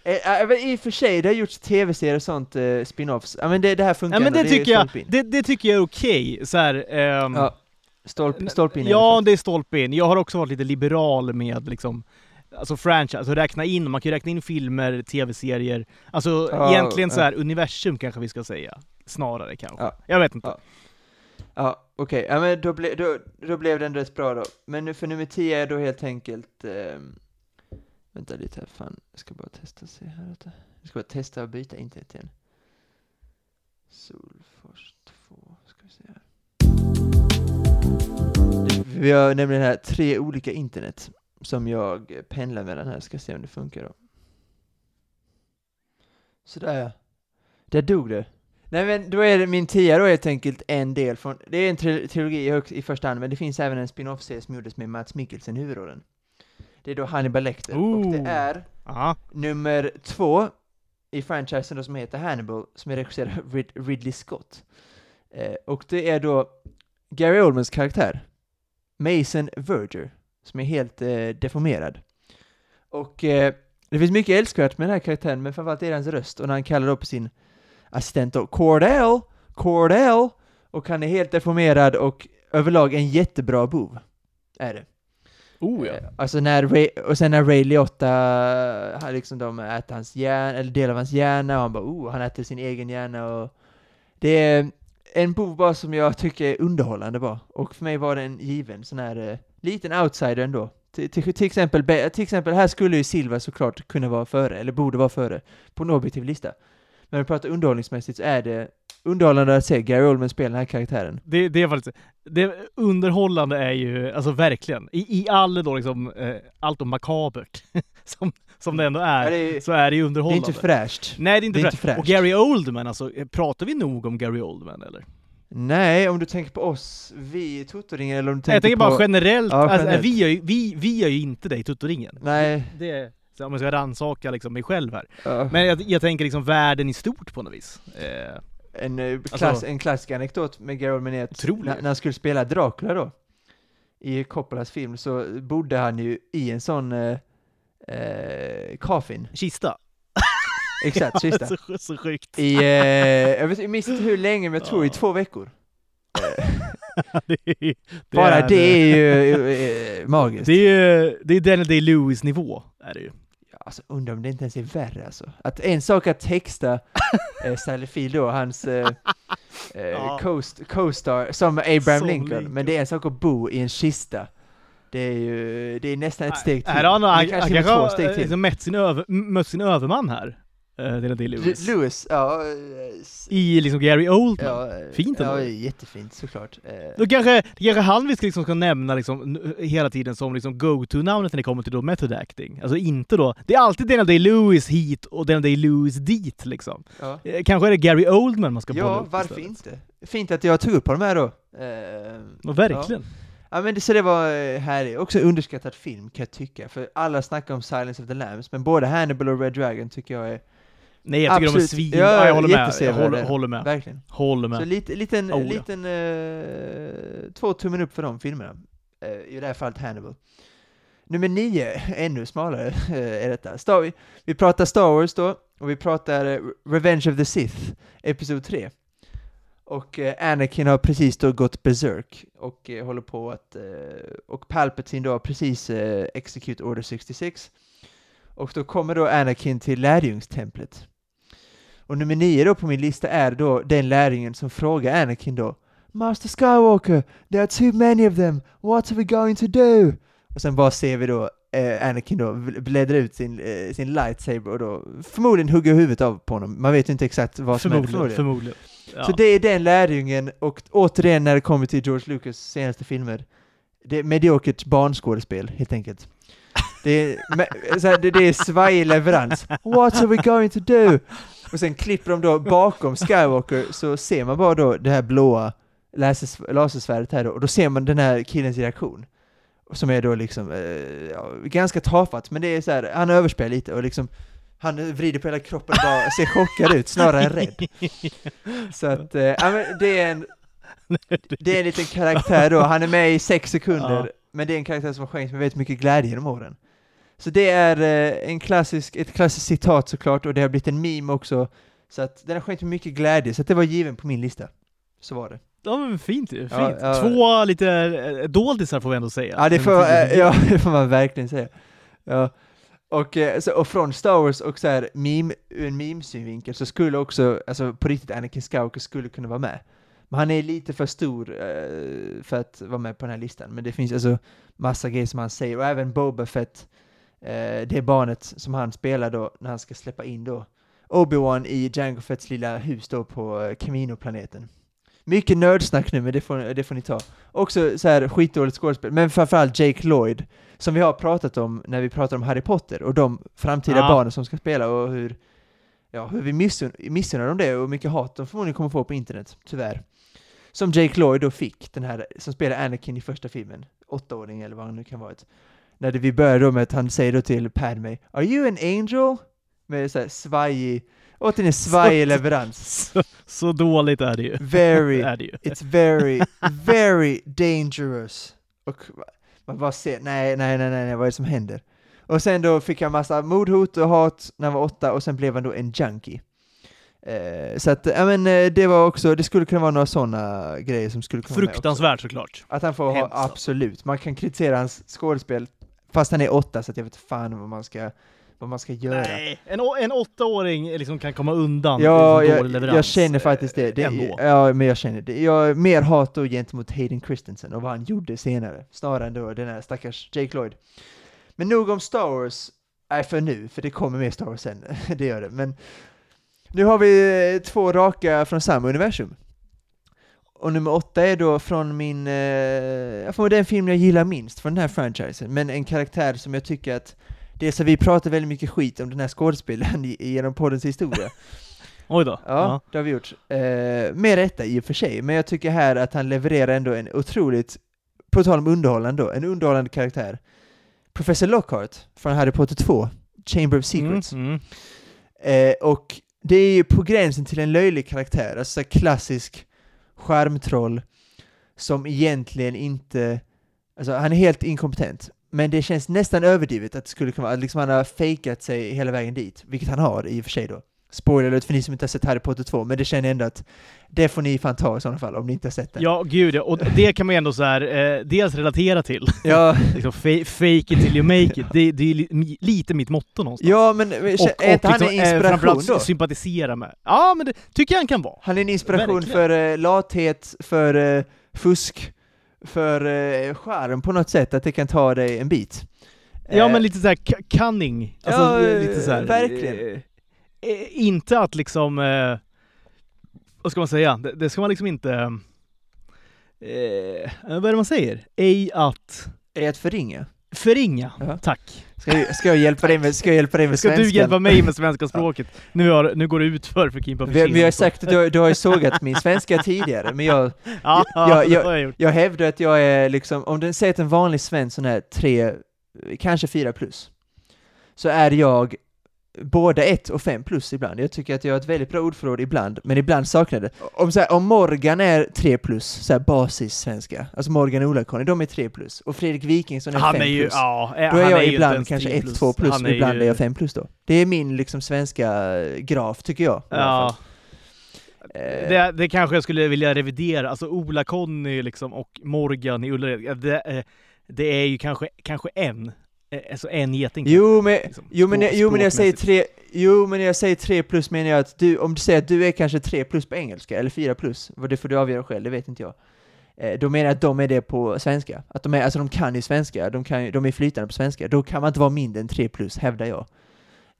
eh, men I och för sig, det har gjorts tv-serier och sånt, eh, spin-offs. Ja men det, det här funkar Ja men det är tycker jag, det, det tycker jag är okej. Så här, ehm, Ja, stolp, stolpe in Ja, det är stolpe in. Jag har också varit lite liberal med liksom Alltså franchise, alltså räkna in, man kan ju räkna in filmer, tv-serier, alltså Ja, egentligen så här universum kanske vi ska säga, snarare kanske. Ja. Jag vet inte. Ja. Ja, okej, ja, men då, ble, då, då blev den rätt bra då. Men nu för nummer 10 är då helt enkelt... Eh, vänta lite här, fan. Jag ska bara testa och se här. Vänta. Jag ska bara testa och byta internet igen. Solfors 2, ska vi se här. Vi har nämligen här tre olika internet som jag pendlar mellan här, ska se om det funkar då. Sådär ja. Där dog det. Nej men då är det min tia då helt enkelt en del från, det är en tri- trilogi i, första hand, men det finns även en spin-off-serie som gjordes med Mats Mikkelsen i huvudrollen. Det är då Hannibal Lecter, och det Ooh. är Ja. nummer två i franchisen då som heter Hannibal, som är regisserad av Rid- Ridley Scott. Eh, och det är då Gary Oldmans karaktär, Mason Verger, som är helt eh, deformerad. Och eh, det finns mycket älskvärt med den här karaktären, men framförallt är det hans röst, och när han kallar på sin assistent då, Cordell, Cordell, och han är helt deformerad och överlag en jättebra bov. Är det. Oh ja. Eh, Alltså när Ray, och sen när Ray Liotta, han liksom de äter hans hjärna, eller del av hans hjärna, och han bara oh, han äter sin egen hjärna och det är en bov bara som jag tycker är underhållande bara. Och för mig var det en given sån här eh, liten outsider ändå. Till, till, till, exempel, till exempel, här skulle ju Silva såklart kunna vara före, eller borde vara före, på en objektiv lista. Men om vi pratar underhållningsmässigt så är det underhållande att se Gary Oldman spela den här karaktären. Det, det är faktiskt, det underhållande är ju, alltså verkligen, i, i all då liksom, eh, allt om makabert, som, som det ändå är, Ja, det, är, så är det ju det är underhållande. inte fräscht. Nej, det är inte, det är fräscht. inte fräscht. Och Gary Oldman, alltså, eh, pratar vi nog om Gary Oldman eller? Nej, om du tänker på oss, vi i Tuttoringen, eller om du tänker, Nej, jag tänker på... bara generellt, Ja, Alltså, generellt. vi, gör ju, vi, vi gör ju inte det i Tuttoringen. Nej. Det, så om jag ska rannsaka liksom mig själv här. Ja. Men jag, jag tänker liksom världen i stort på något vis. Eh, En, eh, klass, Alltså- en klassisk anekdot med Gary Otroligt. när, när han skulle spela Dracula då, i Coppolas film, så bodde han ju i en sån eh, eh, coffin. kista. Exakt, sista. så, så sjukt. I, eh, jag, vet, jag minns inte hur länge, men jag tror i Ja. två veckor. det, är- det Bara är, det är ju eh, magiskt. Det är, det är Daniel Day-Lewis nivå, är det ju. Alltså undrar om det inte ens är värre alltså. Att en sak att texta eh, Sally Field då, hans eh, eh, Ja. co-st- co-star, som Abraham Som Lincoln, Lincoln. men det är en sak att bo i en kista. Det är ju, det är nästan ett steg till. Här har han, han, kanske han har eh, liksom mött sin överman här, eh, Daniel Day-Lewis. Lewis, ja. eh, I liksom Gary Oldman. ja Fint ändå. Ja, jättefint såklart. Eh, Då kanske, kanske han vi ska, liksom ska nämna liksom, hela tiden som liksom go-to-namnet när det kommer till då method acting. Alltså inte då, det är alltid Daniel Day-Lewis hit och Daniel Day-Lewis dit liksom. ja. Kanske är det Gary Oldman man ska bolla ja, upp varför inte? Fint att jag tog upp på de här då. Eh, Ja, verkligen. Ja men det, så det var härligt, också underskattad film kan jag tycka, för alla snackar om Silence of the Lambs, men både Hannibal och Red Dragon tycker jag är Nej, jag tycker de är Absolut. svin... Ja, Ja, jag håller med. Jag håller, håller med. verkligen. Håller Så med. lite, liten, Oh, liten eh, två tummen upp för de filmerna. Eh, I det här fallet Hannibal. Nummer nio, ännu smalare, eh, är detta. Star, vi, vi pratar Star Wars då, och vi pratar Revenge of the Sith, Episod 3. Och eh, Anakin har precis då gått berserk och eh, håller på att, och Palpatine då har precis execute order 66. Och då kommer då Anakin till lärjungstemplet. Och nummer nio då på min lista är då den lärjungen som frågar Anakin då Master Skywalker, there are too many of them, what are we going to do? Och sen bara ser vi då eh, Anakin då bl- bläddra ut sin, eh, sin lightsaber och då förmodligen hugga huvudet av på honom. Man vet ju inte exakt vad som händer Förmodligen. förmodligen. Ja. Så det är den lärjungen, och återigen när det kommer till George Lucas senaste filmer, det är mediokert barnskådespel helt enkelt. Det är, me- så här, det, det är svajig leverans. What are we going to do? Och sen klipper de då bakom Skywalker så ser man bara då det här blåa lasers- lasersvärdet här då, och då ser man den här killens reaktion. Som är då liksom, eh, ja, ganska tafatt, men det är så här, han överspelar lite och liksom han vrider på hela kroppen och bara ser chockad ut, snarare än rädd. Så att, eh, ja, men det är en det är en liten karaktär då, han är med i sex sekunder, Ja. men det är en karaktär som har skänkt mig väldigt mycket glädje genom åren. Så det är eh, en klassisk, ett klassiskt citat såklart, och det har blivit en meme också, så att den har skänkt mig mycket glädje, så att det var given på min lista. Så var det. Ja men fint ju, fint. Ja, ja. Två lite eh, doldisar får vi ändå säga. Ja, det får, eh, ja, det får man verkligen säga. Ja. Och, så, och från Star Wars och så här, meme, ur en meme-synvinkel så skulle också, alltså på riktigt Anakin Skywalker skulle kunna vara med. Men han är lite för stor eh, för att vara med på den här listan. Men det finns alltså massa grejer som han säger, och även Boba Fett, eh, det barnet som han spelar då när han ska släppa in då Obi-Wan i Jango Fetts lilla hus då på eh, Camino-planeten. mycket nördsnack nu, men det får, det får ni ta. Också så här skitdåligt skådespel, men framförallt Jake Lloyd, som vi har pratat om när vi pratar om Harry Potter och de framtida Ja. barnen som ska spela och hur, ja, hur vi missun- missunnar dem det och hur mycket hat de förmodligen kommer få på internet, tyvärr. Som Jake Lloyd då fick, den här som spelar Anakin i första filmen, åttaåring eller vad han nu kan vara. När vi börjar att han säger då till Padme, Are you an angel? Med så här svajig, återigen svajig leverans. Så, så dåligt är det ju. Very, är det ju. it's very, very dangerous. Och man bara ser, nej, nej, nej, nej, nej, vad är det som händer? Och sen då fick han massa mordhot och hat när han var åtta och sen blev han då en junkie. Eh, så att, ja men eh, det var också, det skulle kunna vara några sådana grejer som skulle kunna vara med också. Fruktansvärt såklart. Att han får ha, absolut, man kan kritisera hans skådespel, fast han är åtta så jag vet fan vad man ska, vad man ska göra. Nej, en, en åttaåring liksom kan komma undan Ja, liksom jag, leverans. jag känner faktiskt det. det Ändå. ja, men jag känner det. Jag är mer hat då gentemot Hayden Christensen och vad han gjorde senare, snarare än då den här stackars Jake Lloyd. Men nog om Star Wars, nej för nu, för det kommer mer Star Wars sen, det gör det. Men nu har vi eh, två raka från samma universum. Och nummer åtta är då från min, eh, jag får den film jag gillar minst från den här franchisen, men en karaktär som jag tycker att det är så vi pratar väldigt mycket skit om den här skådespelaren genom poddens historia. Oj då. Ja, det har vi gjort. Eh, med rätta i och för sig, men jag tycker här att han levererar ändå en otroligt, på tal om underhållande då, en underhållande karaktär. Professor Lockhart från Harry Potter 2, Chamber of Secrets. Mm, mm. Eh, och det är ju på gränsen till en löjlig karaktär, alltså klassisk skärmtroll som egentligen inte, alltså han är helt inkompetent. Men det känns nästan överdrivet att det skulle kunna vara, att liksom han har fejkat sig hela vägen dit, vilket han har i och för sig då. Spoiler alert för ni som inte har sett Harry Potter 2, men det känner jag ändå att det får ni fan ta i sådana fall, om ni inte har sett den. Ja, gud ja. Och det kan man ju ändå så här, eh, dels relatera till. ja, liksom, fa- fake it till you make it. Det, det är li, lite mitt motto någonstans. ja men är inte han en liksom, eh, inspiration då? sympatisera med. Ja, men det tycker jag han kan vara. Han är en inspiration Verkligen. för eh, lathet, för eh, fusk, för uh, charm på något sätt, att det kan ta dig en bit. Ja, Eh, men lite såhär cunning. Alltså, Ja, eh, lite så här, verkligen. Eh, eh, inte att liksom, eh, vad ska man säga? Det, det ska man liksom inte, eh, vad är det man säger? Ej att Är att förringa. förringa. Ja. Tack. Ska jag, ska jag hjälpa dig med, ska jag hjälpa dig med Ska svenskan? du hjälpa mig med svenska språket? Nu, har, nu går det ut för för Kimpa Vi, vi har sagt du, du har ju sågat min svenska tidigare, men jag, Ja, jag- jag gjort. jag hävdar att jag är liksom, om den säger att en vanlig svensson är tre, kanske fyra plus, så är jag båda ett och fem plus ibland. Jag tycker att jag har ett väldigt bra ordförråd ibland, men ibland saknar det. Om, så här, om Morgan är tre plus, så här basis svenska, alltså Morgan och Ola-Conny, de är tre plus, och Fredrik Wikingsson är Han fem är ju, plus. ja, eh, Då är jag inte ibland kanske tre 1, 2 plus, Han och ibland ju- är jag 5 plus då. Det är min liksom svenska eh, graf, tycker jag. Ja. Eh, det, det kanske jag skulle vilja revidera. Alltså Ola-Conny liksom och Morgan i Ullared, det, det är ju kanske, kanske en, alltså en geting. Jo men, liksom, jo, men, språk- jo, men jag säger tre, jo men jag säger tre plus menar jag att du, om du säger att du är kanske tre plus på engelska, eller fyra plus, vad det får du avgöra själv, det vet inte jag. Eh, då menar jag att de är det på svenska. Att de är, alltså de kan ju svenska, de, kan, de är flytande på svenska. Då kan man inte vara mindre än tre plus, hävdar jag.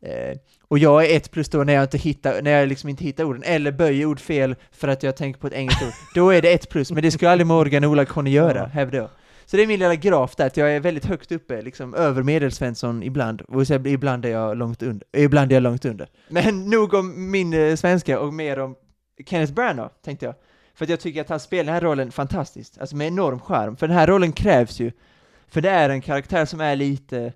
Eh, och jag är ett plus då när jag inte hittar, när jag liksom inte hittar orden, eller böjer ord fel för att jag tänker på ett engelskt ord. Då är det ett plus, men det skulle aldrig Morgan och Ola kunna göra, hävdar jag. Så det är min lilla graf där, att jag är väldigt högt uppe, liksom över medelsvensson ibland, och så ibland är jag långt under, ibland är jag långt under. Men nog om min eh, svenska och mer om Kenneth Branagh, tänkte jag. För att jag tycker att han spelar den här rollen fantastiskt, alltså med enorm charm. För den här rollen krävs ju, för det är en karaktär som är lite,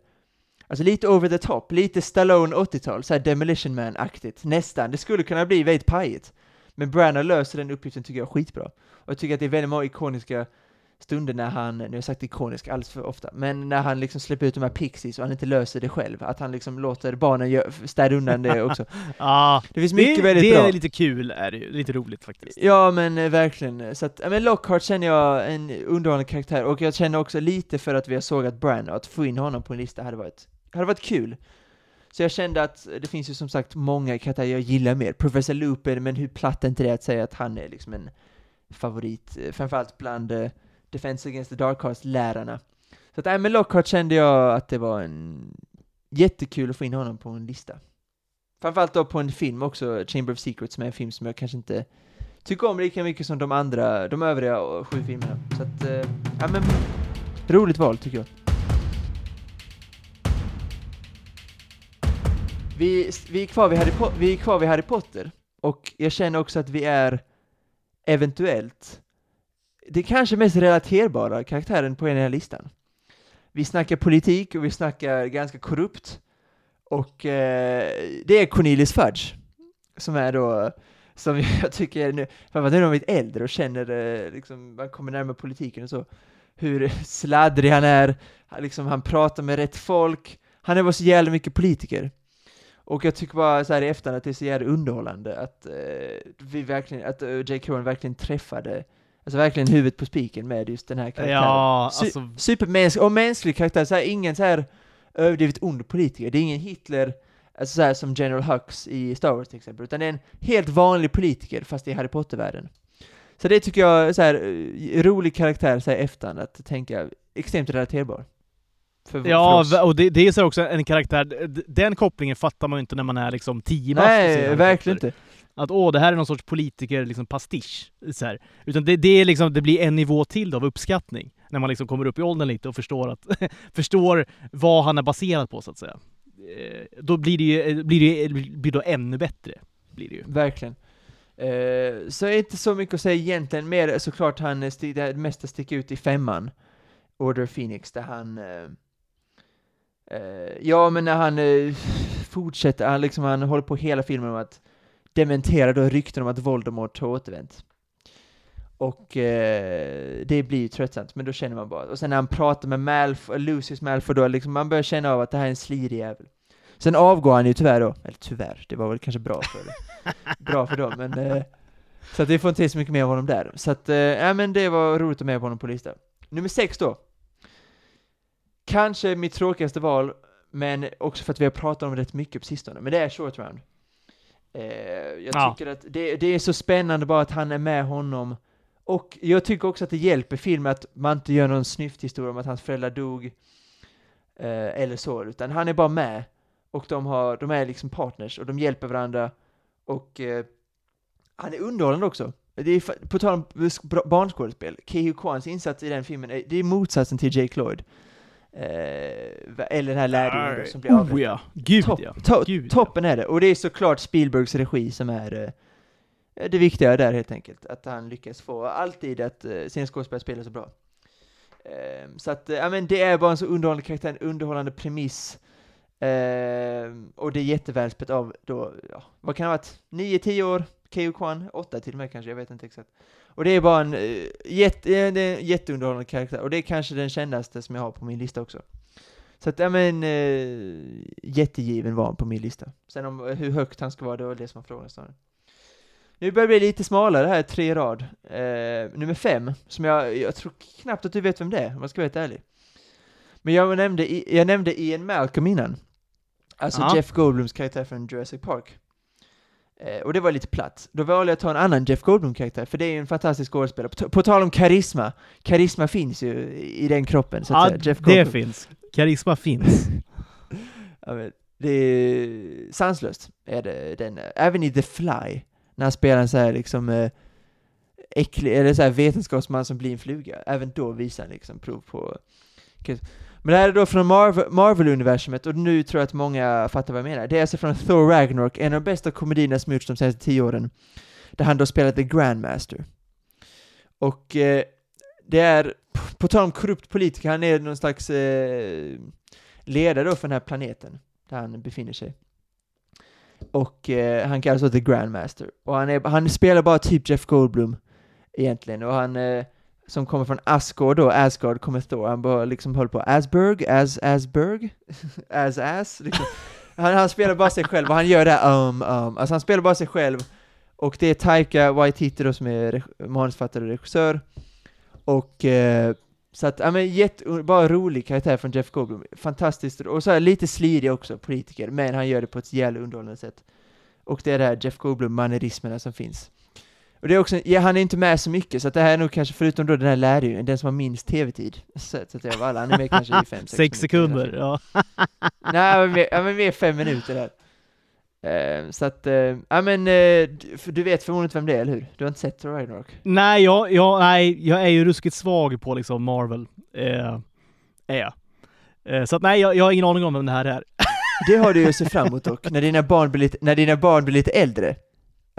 alltså lite over the top, lite Stallone 80-tal, såhär Demolition Man-aktigt, nästan. Det skulle kunna bli väldigt pajigt. Men Branagh löser den uppgiften tycker jag skitbra. Och jag tycker att det är väldigt många ikoniska stunder när han, nu har jag sagt ikonisk alldeles för ofta, men när han liksom släpper ut de här pixies och han inte löser det själv, att han liksom låter barnen städa undan det också. Ja, Det finns mycket det, väldigt det bra. är lite kul, är det ju. Lite roligt faktiskt. Ja men eh, verkligen, så att, men Lockhart känner jag en underhållande karaktär, och jag känner också lite för att vi har sågat Branagh, att få in honom på en lista hade varit, hade varit kul. Så jag kände att det finns ju som sagt många karaktärer jag gillar mer. Professor Lupin, men hur platt är inte det att säga att han är liksom en favorit, eh, framförallt bland eh, Defense Against the Dark Arts-lärarna. Så att, nej men Lockhart kände jag att det var en jättekul att få in honom på en lista. Framförallt då på en film också, Chamber of Secrets, som är en film som jag kanske inte tycker om lika mycket som de andra, de övriga sju filmerna. Så att, eh, ja men, roligt val tycker jag. Vi, vi, är kvar vid Harry po- vi är kvar vid Harry Potter, och jag känner också att vi är eventuellt det kanske mest relaterbara karaktären på den här listan. Vi snackar politik och vi snackar ganska korrupt. Och eh, det är Cornelius Fudge, som är då, som jag tycker nu, för att nu har blivit äldre och känner, eh, liksom, man kommer närmare politiken och så, hur sladdrig han är, han, liksom, han pratar med rätt folk, han är bara så jävla mycket politiker. Och jag tycker bara så här i efterhand att det är så jävla underhållande att eh, vi verkligen, att eh, J. Cohen verkligen träffade Alltså verkligen huvudet på spiken med just den här karaktären. Ja, Su alltså, Supermänsklig, och mänsklig karaktär, så här, ingen så här överdrivet ond politiker. Det är ingen Hitler, alltså så här, som General Hux i Star Wars till exempel, utan det är en helt vanlig politiker, fast i Harry Potter-världen. Så det tycker jag är så här, eh, rolig karaktär så här efterhand, att tänka, extremt relaterbar. För, ja, för och det, det är så också en karaktär, den kopplingen fattar man ju inte när man är liksom 10 bast och ser Nej, verkligen inte. Att åh, det här är någon sorts politiker, liksom pastisch. Så här. Utan det, det är liksom, det blir en nivå till då av uppskattning. När man liksom kommer upp i åldern lite och förstår att, förstår vad han är baserad på så att säga. Eh, Då blir det ju, eh, blir det, ju- blir då ännu bättre. Blir det ju. Verkligen. Eh, så inte så mycket att säga egentligen, mer såklart han, eh, sti- det mesta sticker ut i femman, Order Phoenix, där han eh, eh, Ja, men när han eh, fortsätter, han liksom, han håller på hela filmen om att dementera då rykten om att Voldemort har återvänt. Och eh, det blir ju tröttsamt, men då känner man bara, och sen när han pratar med Malfoy, Lucius Malfoy då, liksom, man börjar känna av att det här är en slirig jävel. Sen avgår han ju tyvärr då, eller tyvärr, det var väl kanske bra för bra för dem, men eh, så att vi får inte se så mycket mer av honom där. Så att, eh, ja men det var roligt att ha med honom på listan. Nummer sex då. Kanske mitt tråkigaste val, men också för att vi har pratat om det rätt mycket på sistone, men det är Short Round. Eh, jag Ja. tycker att det, det är så spännande bara att han är med honom, och jag tycker också att det hjälper filmen att man inte gör någon snyfthistoria om att hans föräldrar dog, eh, eller så, utan han är bara med, och de, har, de är liksom partners, och de hjälper varandra, och eh, han är underhållande också. Det är, på tal om bra- barnskådespel, Ke Kwans insats i den filmen, är, det är motsatsen till Jake Lloyd. Eh, eller den här lärjungen då, som blir avrättad. Oh ja, gud ja. to- Gud, toppen är det, och det är såklart Spielbergs regi som är eh, det viktiga där helt enkelt, att han lyckas få alltid att eh, sina skådespelare spelar så bra. Eh, så att, ja men det är bara en så underhållande karaktär, en underhållande premiss, och det är jättevälspelat av då, ja, vad kan det ha varit, 9-10 år, Keyyo Kwan, 8 till och med kanske, jag vet inte exakt. Och det är bara en, eh, jätte, eh, det är en jätteunderhållande karaktär, och det är kanske den kändaste som jag har på min lista också. Så att, ja men, eh, jättegiven var han på min lista. Sen om eh, hur högt han ska vara, det var det som var frågan snarare. Nu börjar det bli lite smalare här, tre rad. Eh, nummer fem, som jag, jag tror knappt att du vet vem det är, om jag ska vara helt ärlig. Men jag nämnde, jag nämnde Ian Malcolm innan. Alltså Ja. Jeff Goldblums karaktär från Jurassic Park. Eh, och det var lite platt. Då valde jag att ta en annan Jeff Goldblum-karaktär, för det är ju en fantastisk skådespelare. På, på tal om karisma, karisma finns ju i den kroppen, så att Ja, säga. Jeff det Goldblum. finns. Karisma finns. Ja, men det är sanslöst, är det den. Även i The Fly, när han spelar en så här liksom eh, äcklig, eller så här vetenskapsman som blir en fluga, även då visar han liksom prov på men det här är då från Marvel- Marvel-universumet, och nu tror jag att många fattar vad jag menar. Det är alltså från Thor Ragnarok, en av de bästa komedierna som gjorts de senaste tio åren, där han då spelar The Grandmaster. Och eh, det är, på tal om korrupt politiker, han är någon slags eh, ledare då för den här planeten, där han befinner sig. Och eh, han kallas då The Grandmaster. Och han, är, han spelar bara typ Jeff Goldblum, egentligen. Och han, eh, som kommer från Asgård då, Asgard kommer Thor, han bara liksom höll på Asberg, As, Asberg, As As, liksom. han, han spelar bara sig själv, och han gör det här um, um, alltså han spelar bara sig själv, och det är Taika Waititi då som är manusförfattare och regissör, och eh, så att, ja men jätte, bara rolig karaktär från Jeff Goldblum, fantastiskt, och så här lite slidig också, politiker, men han gör det på ett jävla underhållande sätt. Och det är det här Jeff Goldblum-mannerismerna som finns. Och det är också, ja, han är inte med så mycket, så att det här är nog kanske, förutom då den här lärjungen, den som har minst tv-tid. Så, så att jag var alla, han är med kanske i fem, sex, Sex minuter sekunder, filmen. ja. Nej, men mer, ja, men mer fem minuter där. Eh, så att, eh, ja men, eh, du- vet förmodligen inte vem det är, eller hur? Du har inte sett Ragnarok? Nej, jag, jag, nej, jag är ju ruskigt svag på liksom Marvel. Eh, är jag. Eh, så att nej, jag, jag har ingen aning om vem det här är. Det har du ju att se fram emot dock, när dina barn blir lite, när dina barn blir lite äldre.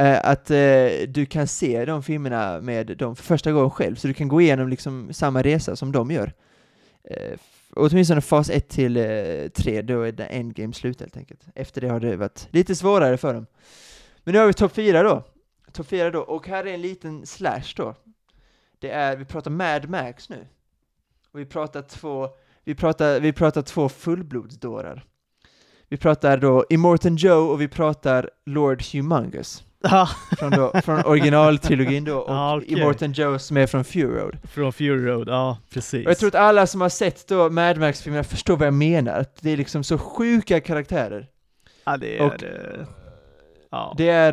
Eh, att eh, du kan se de filmerna med dem för första gången själv, så du kan gå igenom liksom samma resa som de gör. Eh, åtminstone fas 1 till eh, 3, då är det endgame slut helt enkelt. Efter det har det varit lite svårare för dem. Men nu har vi topp 4 då. Topp 4 då, och här är en liten slash då. Det är, vi pratar Mad Max nu. Och vi pratar två, vi pratar, vi pratar två fullblodsdårar. Vi pratar då Immortan Joe och vi pratar Lord Humongous. Ah, Från, då, från originaltrilogin då, och Ja, okej. Immortan Joe som är från Fury Road. Från Fury Road, ja precis. Och jag tror att alla som har sett då Mad Max-filmerna förstår vad jag menar. Att det är liksom så sjuka karaktärer. ja, det är och- det. Ja. Det är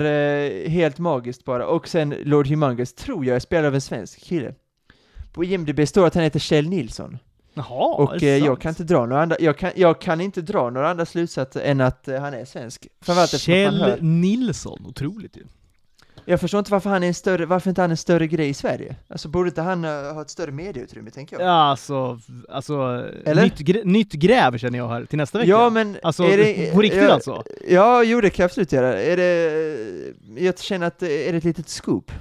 eh, helt magiskt bara. Och sen Lord Humongous tror jag är spelad av en svensk kille. På IMDB står att han heter Kjell Nilsson. Jaha, Och eh, jag kan inte dra några andra, jag kan, jag kan inte dra några andra slutsatser än att eh, han är svensk. Kjell. Nilsson, otroligt ju. Jag förstår inte varför han är en större, varför inte han är en större grej i Sverige? Alltså borde inte han eh, ha ett större medieutrymme, tänker jag? Ja, alltså, alltså Eller? nytt, grä, nytt gräv känner jag här till nästa vecka. Ja, men alltså, är det, på riktigt ja, alltså? Ja, jo det kan jag absolut göra. Är det, eh, jag känner att det är det ett litet scoop?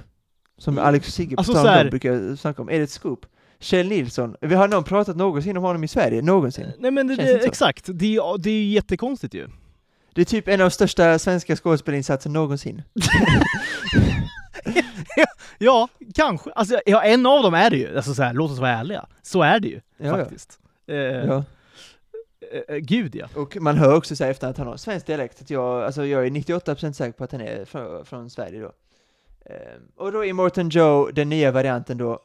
Som Alex och Sigge på Alltså, stan brukar snacka om. Är det ett scoop? Kjell Nilsson, vi har någon pratat någonsin om honom i Sverige? Någonsin? Nej men det, det, exakt, det, är- det är ju jättekonstigt ju. Det är typ en av de största svenska skådespelarinsatser någonsin. Ja, kanske. Alltså, ja, en av dem är det ju. Alltså så här, låt oss vara ärliga. Så är det ju, Ja, ja. faktiskt. Eh, Ja. eh, gud ja. Och man hör också så här efter att han har svensk dialekt, att jag, alltså jag är 98% säker på att han är från, från Sverige då. Ehm, och då är Morton Joe den nya varianten då,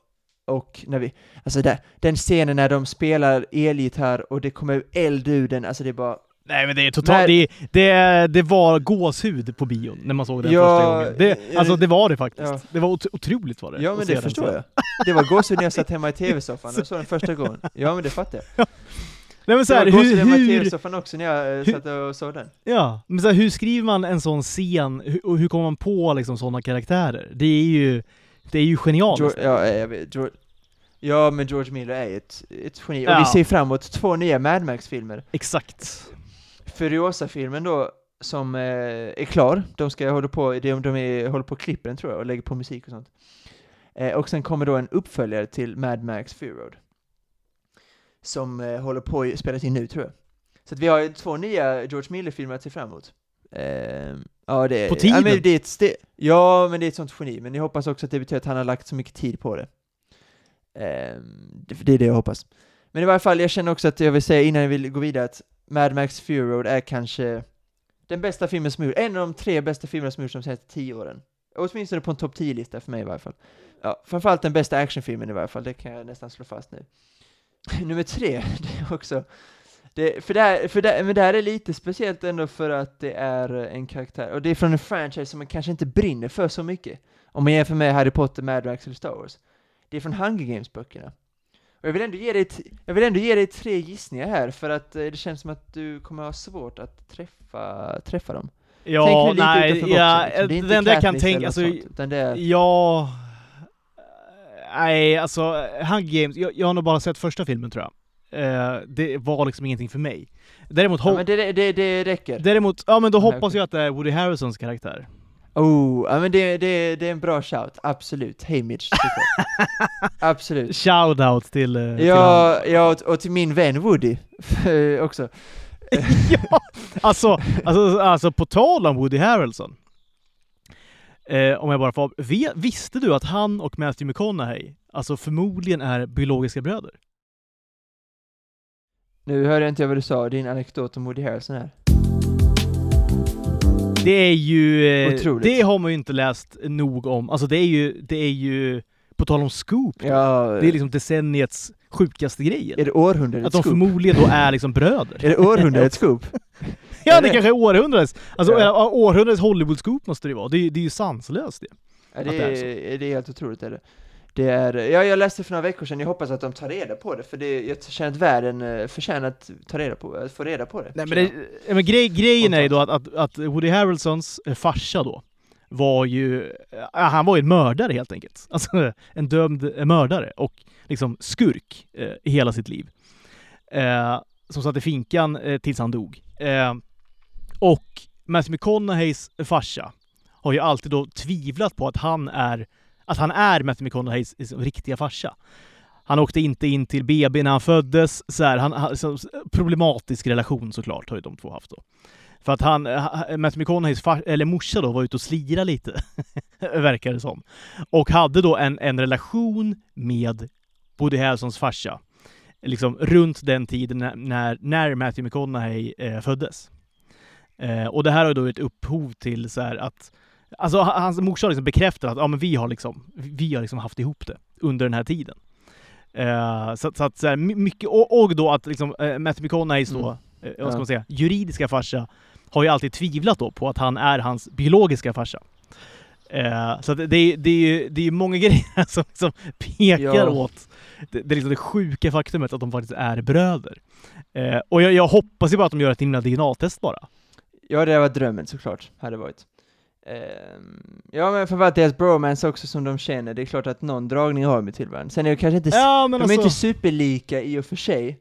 och när vi, alltså där, den scenen när de spelar elgitarr och det kommer eld ur den, alltså det är bara, Nej men det är totalt, det, det, det var gåshud på bion när man såg den Ja, första gången. Det, alltså det var det faktiskt. ja. Det var ot- otroligt var det. ja men det förstår jag. Det var gåshud när jag satt hemma i tv-soffan och såg den första gången. Ja men det fattar jag. Nej men så här, hur, hemma i hur, tv-soffan också när jag eh, hur- satt och såg den. ja, men så här, hur skriver man en sån scen hur, och hur kommer man på liksom sådana karaktärer? Det är ju, det är ju genialiskt. George, ja, jag vet, George, ja men George Miller är ett, ett geni. Och Ja. vi ser fram emot två nya Mad Max-filmer. Exakt. Furiosa-filmen då, som eh, är klar, de ska hålla på, de, de är, håller på och klipper den tror jag, och lägger på musik och sånt. Eh, och sen kommer då en uppföljare till Mad Max Fury Road. Som eh, håller på att spelas in nu tror jag. Så att vi har två nya George Miller-filmer att se fram emot. Ja, det, På Ja, tiden. men det är ett ste- ja, men det är ett sånt geni, men jag hoppas också att det betyder att han har lagt så mycket tid på det. Eh, det, det är det jag hoppas. Men i varje fall, jag känner också att jag vill säga innan vi går vidare att Mad Max Fury Road är kanske den bästa filmen som gjorts, en av de tre bästa filmerna som gjorts de senaste tio åren. Åtminstone på en topp 10-lista för mig i varje fall. Ja, framförallt den bästa actionfilmen i varje fall, det kan jag nästan slå fast nu. Nummer tre, det är också det, för det, här, för det, men det här är lite speciellt ändå för att det är eh, en karaktär, och det är från en franchise som man kanske inte brinner för så mycket. Om man jämför med Harry Potter, Mad Max eller Star Wars. Det är från Hunger Games-böckerna. Och jag vill, ändå ge dig, jag vill ändå ge dig tre gissningar här, för att eh, det känns som att du kommer ha svårt att träffa, träffa dem. Tänk Ja, lite nej, utanför ja, boxen, liksom. Det är inte enda jag kan tänka, alltså, sånt, utan det är... ja... Nej, alltså Hunger Games, jag, jag har nog bara sett första filmen tror jag. Eh, det var liksom ingenting för mig. Däremot, Ja, men det, det, det räcker. däremot ja men då hoppas okej. jag att det är Woody Harrisons karaktär. Oh, ja men det, det, det är en bra shout, absolut. Hej Mitch. Absolut. Shout-out till, eh, till han. Ja, ja och, och till min vän Woody också. ja, alltså, alltså, alltså på tal om Woody Harrelson. Eh, om jag bara får, visste du att han och Matthew McConaughey, alltså förmodligen är biologiska bröder? Nu hörde jag inte vad du sa, din anekdot om Woody Harrelson här. Det är ju, eh, Otroligt. det har man ju inte läst nog om. Alltså det är ju, det är ju, på tal om scoop, Ja, det är liksom decenniets sjukaste grejer. är det århundradets Att de scoop? förmodligen då är liksom bröder. Är det århundradets scoop? ja, det kanske är århundradets. Alltså Ja. århundradets Hollywood-scoop måste det ju vara. Det är, det är ju sanslöst det. Ja, Att det, det är är, det är helt otroligt är det. Det är, ja, jag läste för några veckor sedan, jag hoppas att de tar reda på det, för det, jag känner att världen eh, förtjänar att ta reda på, att få reda på det. Nej, men, det, ja, men grej, grejen är ju då att, att, att Woody Harrelsons eh, farsa då var ju, ja, han var ju en mördare helt enkelt. Alltså en dömd mördare och liksom skurk eh, i hela sitt liv. Eh, som satt i finkan eh, tills han dog. Eh, och Matthew McConaugheys farsa har ju alltid då tvivlat på att han är, att han är Matthew McConaughey's liksom, riktiga farsa. Han åkte inte in till BB när han föddes. Så här, han, så, problematisk relation såklart har ju de två haft då. För att han, eh, eh, Matthew McConaughey's far, eller morsa då var ute och slira lite, verkar det som. Och hade då en, en relation med Woody Harrelsons farsa. Liksom runt den tiden när, när Matthew McConaughey eh, föddes. Eh, och det här har då ett upphov till så att Alltså hans morsa har liksom bekräftat att ja, men vi har liksom, vi har liksom haft ihop det under den här tiden. Uh, så, så, att så här, mycket, och, och, då att liksom, uh, Matthew McConaugheys då, mm. uh, vad ska man säga, juridiska farsa har ju alltid tvivlat då på att han är hans biologiska farsa. Uh, så det, det, det, är ju det är många grejer som, som pekar ja. åt det, det, liksom det sjuka faktumet att de faktiskt är bröder. Uh, och jag, jag, hoppas ju bara att de gör ett himla DNA-test bara. Ja, det var drömmen såklart, hade varit. Um, ja men för att deras bromance också som de känner, det är klart att någon dragning har med till varandra. Sen är det kanske inte, ja, de alltså... är inte superlika i och för sig.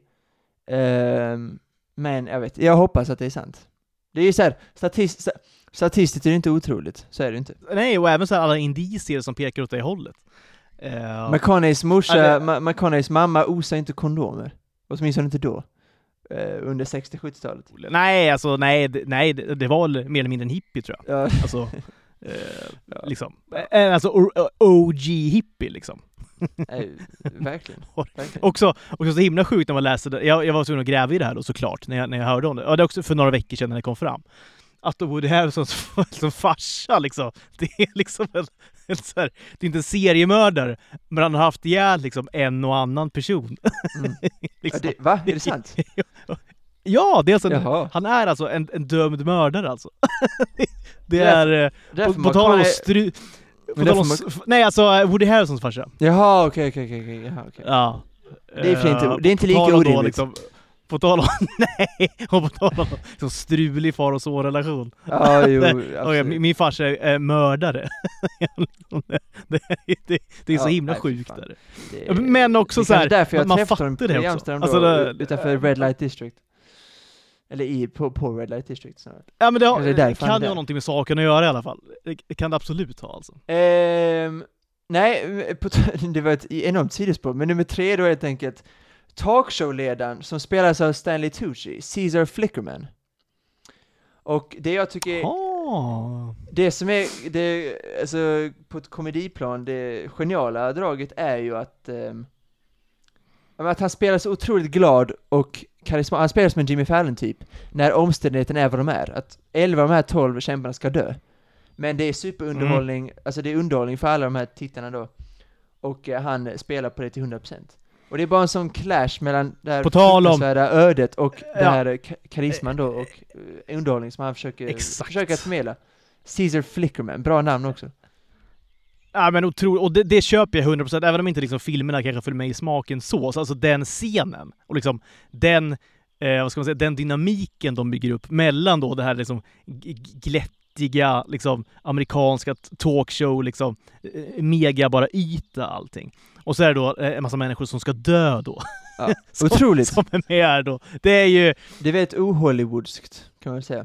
Um, men jag vet, jag hoppas att det är sant. Det är ju såhär, statist, statistiskt är det inte otroligt, så är det inte. Nej, och även så alla indicier som pekar åt det hållet. Uh, McConaughey's morsa, uh, McConaughey's mamma osar inte kondomer. Åtminstone inte då. Uh, under 60-70-talet. Nej, alltså nej, det, nej, det, var mer eller mindre en hippie tror jag. Ja. Alltså, uh, ja. liksom. Alltså OG-hippie liksom. Nej, verkligen. verkligen. också, också så himla sjukt när man läste det. Jag, jag var tvungen att gräva i det här då såklart, när jag, när jag hörde om det. Ja, det är också för några veckor sedan när det kom fram. Att Woody Harrelson som, som farsa liksom, det är liksom en, en så här, det är inte en seriemördare, men han har haft ihjäl liksom en och annan person. Mm. liksom. ja, det, va? Är det sant? Ja, det är alltså en, han är alltså en, en dömd mördare alltså. det, det är, är på, på tal om stry... Men man... Nej alltså Woody Harrelsons farsa. Jaha okej okej okej, okej. Ja. Det är, inte, det är inte lika orimligt. Liksom, på tal om, nej, och på tal om liksom, strulig far och son-relation. Ja, jo, okay, min, min farsa är äh, mördare. det, det, det, det, är så ja, himla nej, sjukt. Där. Men också så här, därför jag man fattar det också. Amsterdam alltså, då, utanför Red Light District. Eller i, på, på Red Light District snarare. Ja men det, har, det kan ju ha någonting med saken att göra i alla fall. Det kan det absolut ha alltså. Um, nej, det var ett enormt sidospår, men nummer tre då är helt enkelt talkshow-ledaren som spelas av Stanley Tucci, Caesar Flickerman. Och det jag tycker oh. det som är, det, alltså på ett komediplan, det geniala draget är ju att, um, att han spelar så otroligt glad och karisma, han spelar som en Jimmy Fallon-typ, när omständigheterna är vad de är, att 11 av de här 12 kämparna ska dö. Men det är superunderhållning, mm. alltså det är underhållning för alla de här tittarna då. Och uh, han spelar på det till 100%. Och det är bara en sån clash mellan det här på tal om... ödet och ja. det här karisman då, och uh, underhållning som han försöker, Exakt. försöker förmedla. Caesar Flickerman, bra namn också. Ja men otroligt, och det, det köper jag 100% även om inte liksom filmerna kanske följer med i smaken så, så alltså den scenen och liksom den, eh, vad ska man säga, den dynamiken de bygger upp mellan då det här liksom glättiga, liksom amerikanska talkshow, liksom eh, mega bara yta allting. Och så är det då eh, en massa människor som ska dö då. Ja, som, otroligt! Som är med här då. Det är ju... Det är väldigt ohollywoodskt, kan man väl säga.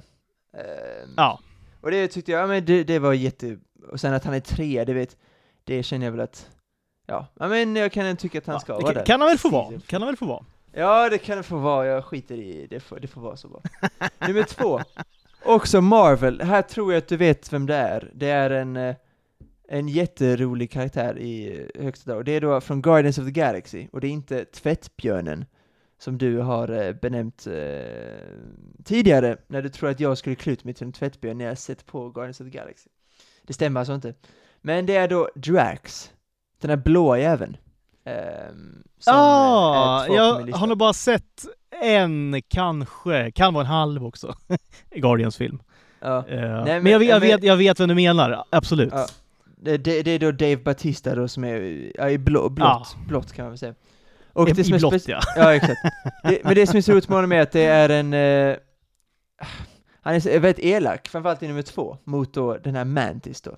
Um, ja. Och det tyckte jag, men det, det var jätte och sen att han är tre, det vet, det känner jag väl att, ja, men jag kan tycka att han ja, ska vara där. Kan han väl få vara, kan han väl få vara. Ja, det kan det få vara, jag skiter i det, får, det får vara så bra. Nummer två, också Marvel, här tror jag att du vet vem det är. Det är en, eh, en jätterolig karaktär i högsta dag, det är då från Guardians of the Galaxy, och det är inte Tvättbjörnen, som du har eh, benämnt eh, tidigare, när du tror att jag skulle klä ut mig till en tvättbjörn när jag sett på Guardians of the Galaxy. Det stämmer alltså inte. Men det är då Drax, den här blåa jäveln. Um, ah, jag har nog bara sett en, kanske, kan vara en halv också, i Guardians film. Ja. Uh, Nej, men, men, jag, jag, vet, jag vet vad du menar, absolut. Ja. det, det, det är då Dave Batista då som är ja, i blå, blått, blått kan man väl säga. Och I, det som är blått ja. Ja, exakt. Det, men det som är så roligt med honom är att det är en... Eh, han är så- väldigt elak, framförallt i nummer två, mot då den här Mantis då.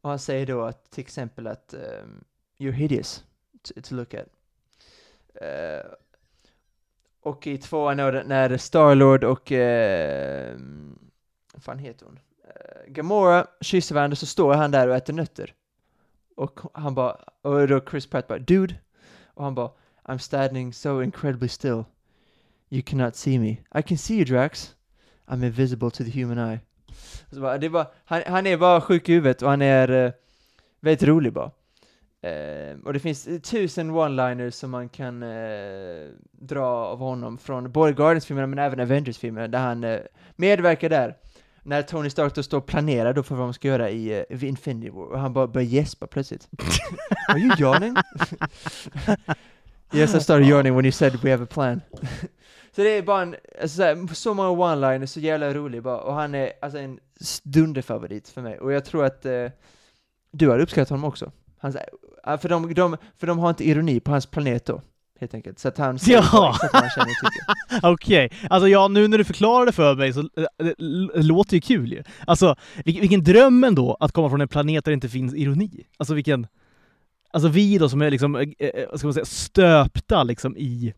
Och han säger då att, till exempel att um, you're hideous to, to look at. Eh, och i tvåan då, när Starlord och, eh, vad fan heter hon? Eh, Gamora kysser varandra så står han där och äter nötter. Och han bara, och då Chris Pratt bara, dude. Och han bara, I'm standing so incredibly still. You cannot see me. I can see you Drax. I'm invisible to the human eye. Så bara, det bara, han, han är bara sjuk i huvudet och han är eh, väldigt rolig bara. Eh, och det finns tusen one-liners som man kan eh, dra av honom från både Guardians-filmerna men även Avengers-filmerna där han eh, medverkar där. När Tony Stark då står och planerar då för vad de ska göra i uh, Infinity War och han bara börjar gäspa plötsligt. Are you yawning? yes I started yawning when you said we have a plan. så det är bara en, alltså, så, här, så många one-liners, så jävla rolig bara, och han är alltså en dunderfavorit för mig, och jag tror att eh, du hade uppskattat honom också. Han, så här, ja, för, de, de, för de har inte ironi på hans planet då, helt enkelt, så att han säger Ja. bara exakt vad han känner och tycker. Okej, alltså ja, nu när du förklarar det för mig så äh, det låter ju kul ju. Alltså, vilken, vilken dröm ändå att komma från en planet där det inte finns ironi. Alltså vilken... Alltså vi då som är liksom, eh, eh, vad ska man säga, stöpta liksom i,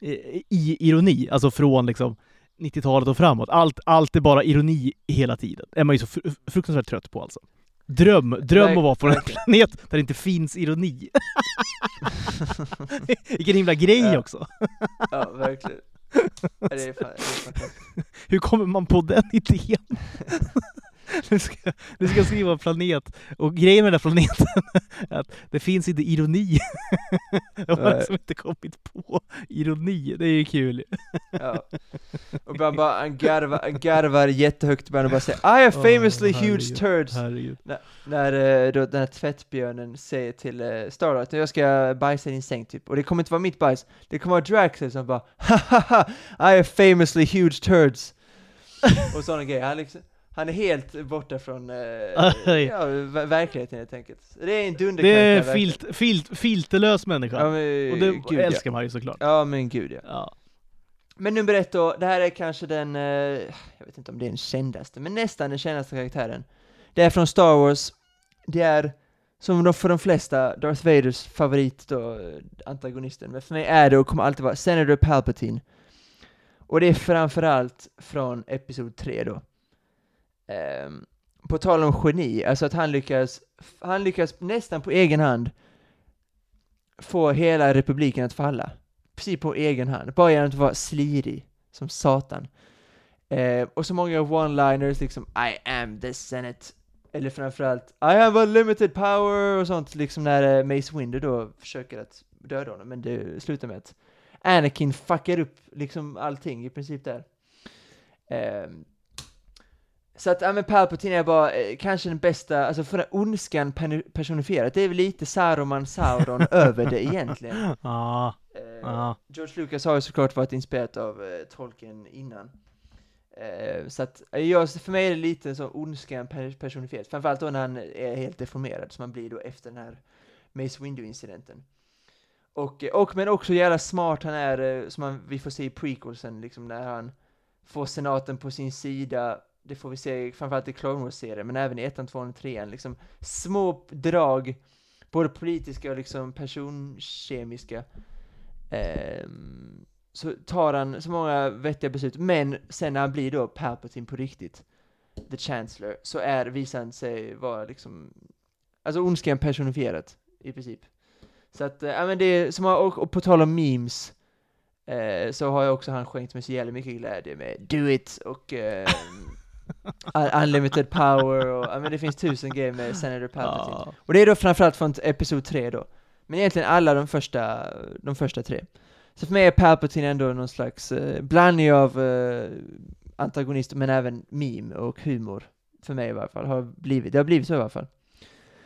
i, i ironi, alltså från liksom 90-talet och framåt. Allt, allt är bara ironi hela tiden. är man ju så fr- fruktansvärt trött på alltså. Dröm, dröm att vara på en planet där det inte finns ironi. Vilken himla grej Ja. också. ja, verkligen. Det är fan, det är. Hur kommer man på den idén? Nu ska, nu ska skriva en planet, och grejen med den här planeten är att det finns inte ironi. Jag har liksom inte kommit på ironi, det är ju kul. Ja. Och bara, bara han, garvar, han garvar jättehögt och bara säga I have famously Åh, huge turds. Herregud. När eh, då den här tvättbjörnen säger till uh, Starlight jag ska bajsa i din säng typ, och det kommer inte vara mitt bajs, det kommer vara Drax's som bara Hahaha, I have famously huge turds. Och sådana grejer, han, liksom, han är helt borta från eh, ja, ver- verkligheten helt enkelt Det är en Det är dunderkaraktär filt, filt, filterlös människa. Ja, men, och det gud, älskar man ju såklart. ja. ja men gud ja Ja. Men nummer ett då, det här är kanske den, eh, jag vet inte om det är den kändaste, men nästan den kändaste karaktären. Det är från Star Wars, det är som för de flesta Darth Vaders favorit då, eh, antagonisten, men för mig är det och kommer alltid vara Senator Palpatine. Och det är framförallt från Episod 3 då. Ehm, på tal om geni, alltså att han lyckas, han lyckas nästan på egen hand få hela republiken att falla precis på egen hand, bara genom att vara slirig som satan. Eh, och så många one-liners, liksom I am the Senate, eller framförallt I have a limited power och sånt, liksom när eh, Mace Windu då försöker att döda honom, men det slutar med att Anakin fuckar upp liksom allting i princip där. Eh, så att, ja men Palpatine är bara eh, kanske den bästa, alltså för den ondskan personifierat, det är väl lite Saruman Sauron över det egentligen. Ja, Eh, ja. George Lucas har ju såklart varit inspirerad av eh, Tolkien innan. Eh, så att, eh, jag, för mig är det lite så ondskan per- personifierat, framförallt då när han är helt deformerad, som han blir då efter den här Mace Windu-incidenten. Och, eh, och men också jävla smart han är, som man, vi får se i prequelsen, liksom när han får senaten på sin sida, det får vi se framförallt i Clone Wars-serien, men även i ettan, tvåan och trean, liksom små drag, både politiska och liksom personkemiska, Ehm, så tar han så många vettiga beslut, men sen när han blir då Palpatine på riktigt, The Chancellor, så är, visar han sig vara liksom, alltså ondskan personifierat, i princip. Så att, eh, men det är, som, har- och, och på tal om memes, eh, så har jag också han skänkt mig så jävla mycket glädje med Do It och eh, Unlimited Power och, ja men det finns tusen grejer med Senator Palpatine. ja. Och det är då framförallt från Episod 3 då. Men egentligen alla de första, de första tre. Så för mig är Palpatine ändå någon slags eh, blandning av eh, antagonist men även meme och humor. För mig i varje fall, har blivit, det har blivit så i alla fall.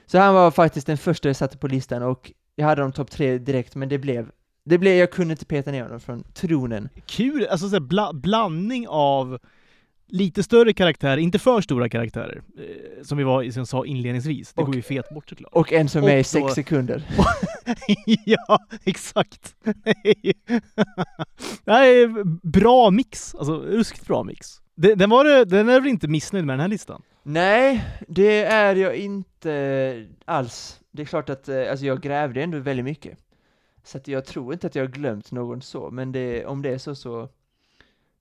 Så han var faktiskt den första jag satte på listan och jag hade de topp tre direkt men det blev, det blev, jag kunde inte peta ner honom från tronen. Kul, alltså så här, bla, blandning av lite större karaktärer, inte för stora karaktärer, eh, som vi var, som sa inledningsvis. Det Och- går ju fet bort såklart. Och en som är Och i sex sekunder. ja, exakt. Nej. Nej, bra mix. Alltså, ruskigt bra mix. Den, den, var, den är väl inte missnöjd med den här listan? Nej, det är jag inte alls. Det är klart att eh, alltså jag grävde ändå väldigt mycket. Så att jag tror inte att jag har glömt någon så, men det, om det är så så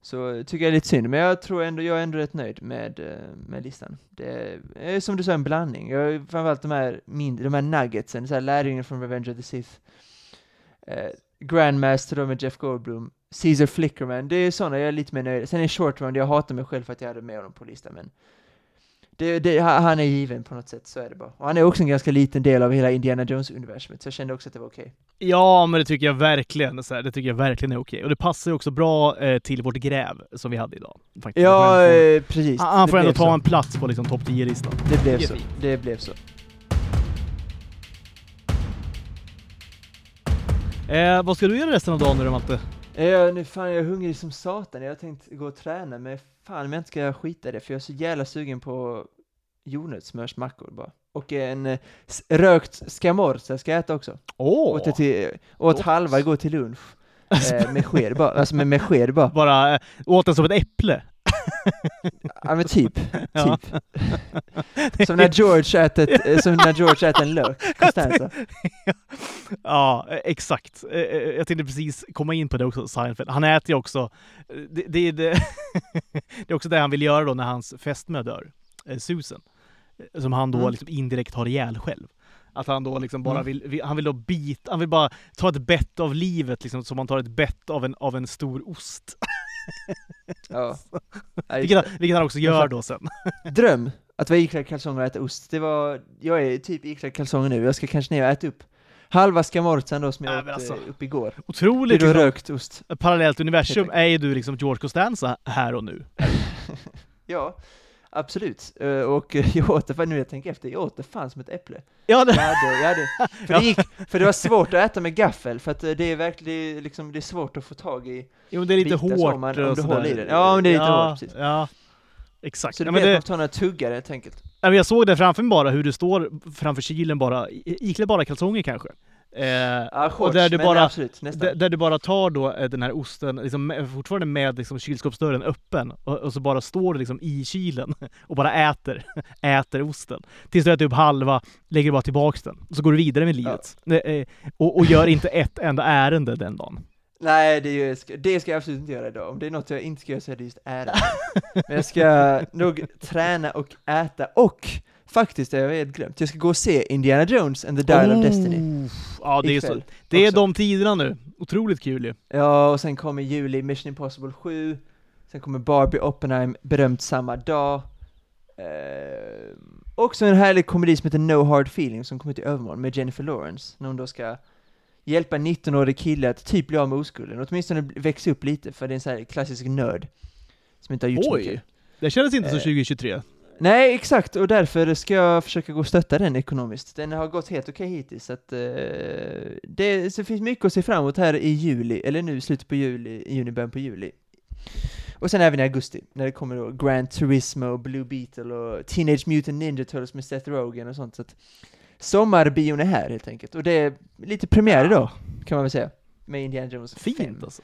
så tycker jag det är lite synd, men jag tror ändå, jag är ändå rätt nöjd med, eh, med listan. Det är som du sa en blandning. Jag har framförallt de här mindre, de här nuggetsen, så här lärjungen från Revenge of the Sith. Eh, Grandmaster då med Jeff Goldblum. Caesar Flickerman, det är sådana jag är lite mer nöjd. Sen är Short Round, jag hatar mig själv för att jag hade med honom på listan, men det, det, han är given på något sätt, så är det bara. Och han är också en ganska liten del av hela Indiana Jones-universumet, så jag kände också att det var okej. Ja, men det tycker jag verkligen. Så här, det tycker jag verkligen är okej. Och det passar ju också bra eh, till vårt gräv som vi hade idag. Faktiskt. Ja, eh, precis. han, han får ändå ta så. en plats på liksom topp 10-listan. Det blev Det så. Det blev så. Eh, vad ska du göra resten av dagen nu då, Malte? Ja, nu fan jag är hungrig som satan. Jag har tänkt gå och träna, men fan om jag inte ska skita i det, för jag är så jävla sugen på jordnötssmörsmackor bara. Och en eh, s- rökt scamorza ska jag äta också. Åh! Åt, det till, åt Gott. halva igår till lunch. Eh, med sked bara, alltså med, med sked bara. Bara eh, åt den som ett äpple. Ja men typ, Ja. typ. Som när George äter, som när George äter en lök, Costanza. ja, eh, exakt. Eh, eh, Jag tänkte precis komma in på det också, Seinfeld. Han äter ju också, eh, det, det, det, det är också det han vill göra då när hans fästmö dör, eh, Susan. Eh, Som han då Mm. liksom indirekt har ihjäl själv. Att han då liksom bara Mm. vill, vill- han vill då bita, han vill bara ta ett bett av livet liksom som man tar ett bett av en, av en stor ost. Ja. Just Vilket han, vilket han också gör då sen. dröm att vara iklädd kalsonger och äta ost. Det var, jag är typ iklädd kalsonger nu, jag ska kanske ner och äta upp halva scamorzan då som jag Nej, åt alltså. eh, upp igår. Otroligt då liksom, rökt ost. parallellt universum är ju du liksom George Costanza här och nu. Ja, absolut. Eh, och jag åt det, för nu jag tänker efter, jag åt det fan som ett äpple. Ja, Jag det, hade, jag hade, för, det gick, för det var svårt att äta med gaffel, för att eh, det är verkligen, liksom, det är svårt att få tag i. jo, det är lite så, hårt man- om du håller i den. Ja, men det är lite ja, hårt, precis. Ja, exakt. Så det ja, det, man får ta några tuggar helt enkelt. jag såg det framför mig bara, hur du står framför kylen bara, iklädd bara kalsonger kanske. Eh, Ja, shorts, där du bara- absolut, där, där du bara tar då eh, den här osten, liksom, fortfarande med liksom, kylskåpsdörren öppen, och, och så bara står du liksom i kylen och bara äter, äter osten. Tills du äter upp halva, lägger bara tillbaks den, och så går du vidare med livet. Eh, eh, och, och gör inte ett enda ärende den dagen. Nej, det, ska, det ska jag absolut inte göra idag. Om det är något jag inte ska göra så är det just ära. Men jag ska nog träna och äta och faktiskt, det jag helt glömt, jag ska gå och se Indiana Jones and the Dial of Destiny Oh, Ja, det är, så, det är också. de tiderna nu. Otroligt kul ju. Ja, och sen kommer juli Mission Impossible 7, sen kommer Barbie Oppenheim, berömt samma dag. Eh, också en härlig komedi som heter No Hard Feelings som kommer till övermorgon med Jennifer Lawrence, när hon då ska hjälpa en 19-årig kille att typ bli av med oskulden, åtminstone växa upp lite, för det är en sån här klassisk nörd som inte har gjort så Oj. mycket. Det kändes inte så Eh, 2023. Nej, exakt, och därför ska jag försöka gå och stötta den ekonomiskt. Den har gått helt okej hittills, så att eh, det, så det finns mycket att se fram emot här i juli, eller nu slutet på juli, i juni, början på juli. Och sen även i augusti, när det kommer då Grand Turismo, Blue Beetle och Teenage Mutant Ninja Turtles med Seth Rogen och sånt, så att sommarbion är här helt enkelt. Och det är lite premiär idag, kan man väl säga, med Indiana Jones 5. Fint alltså.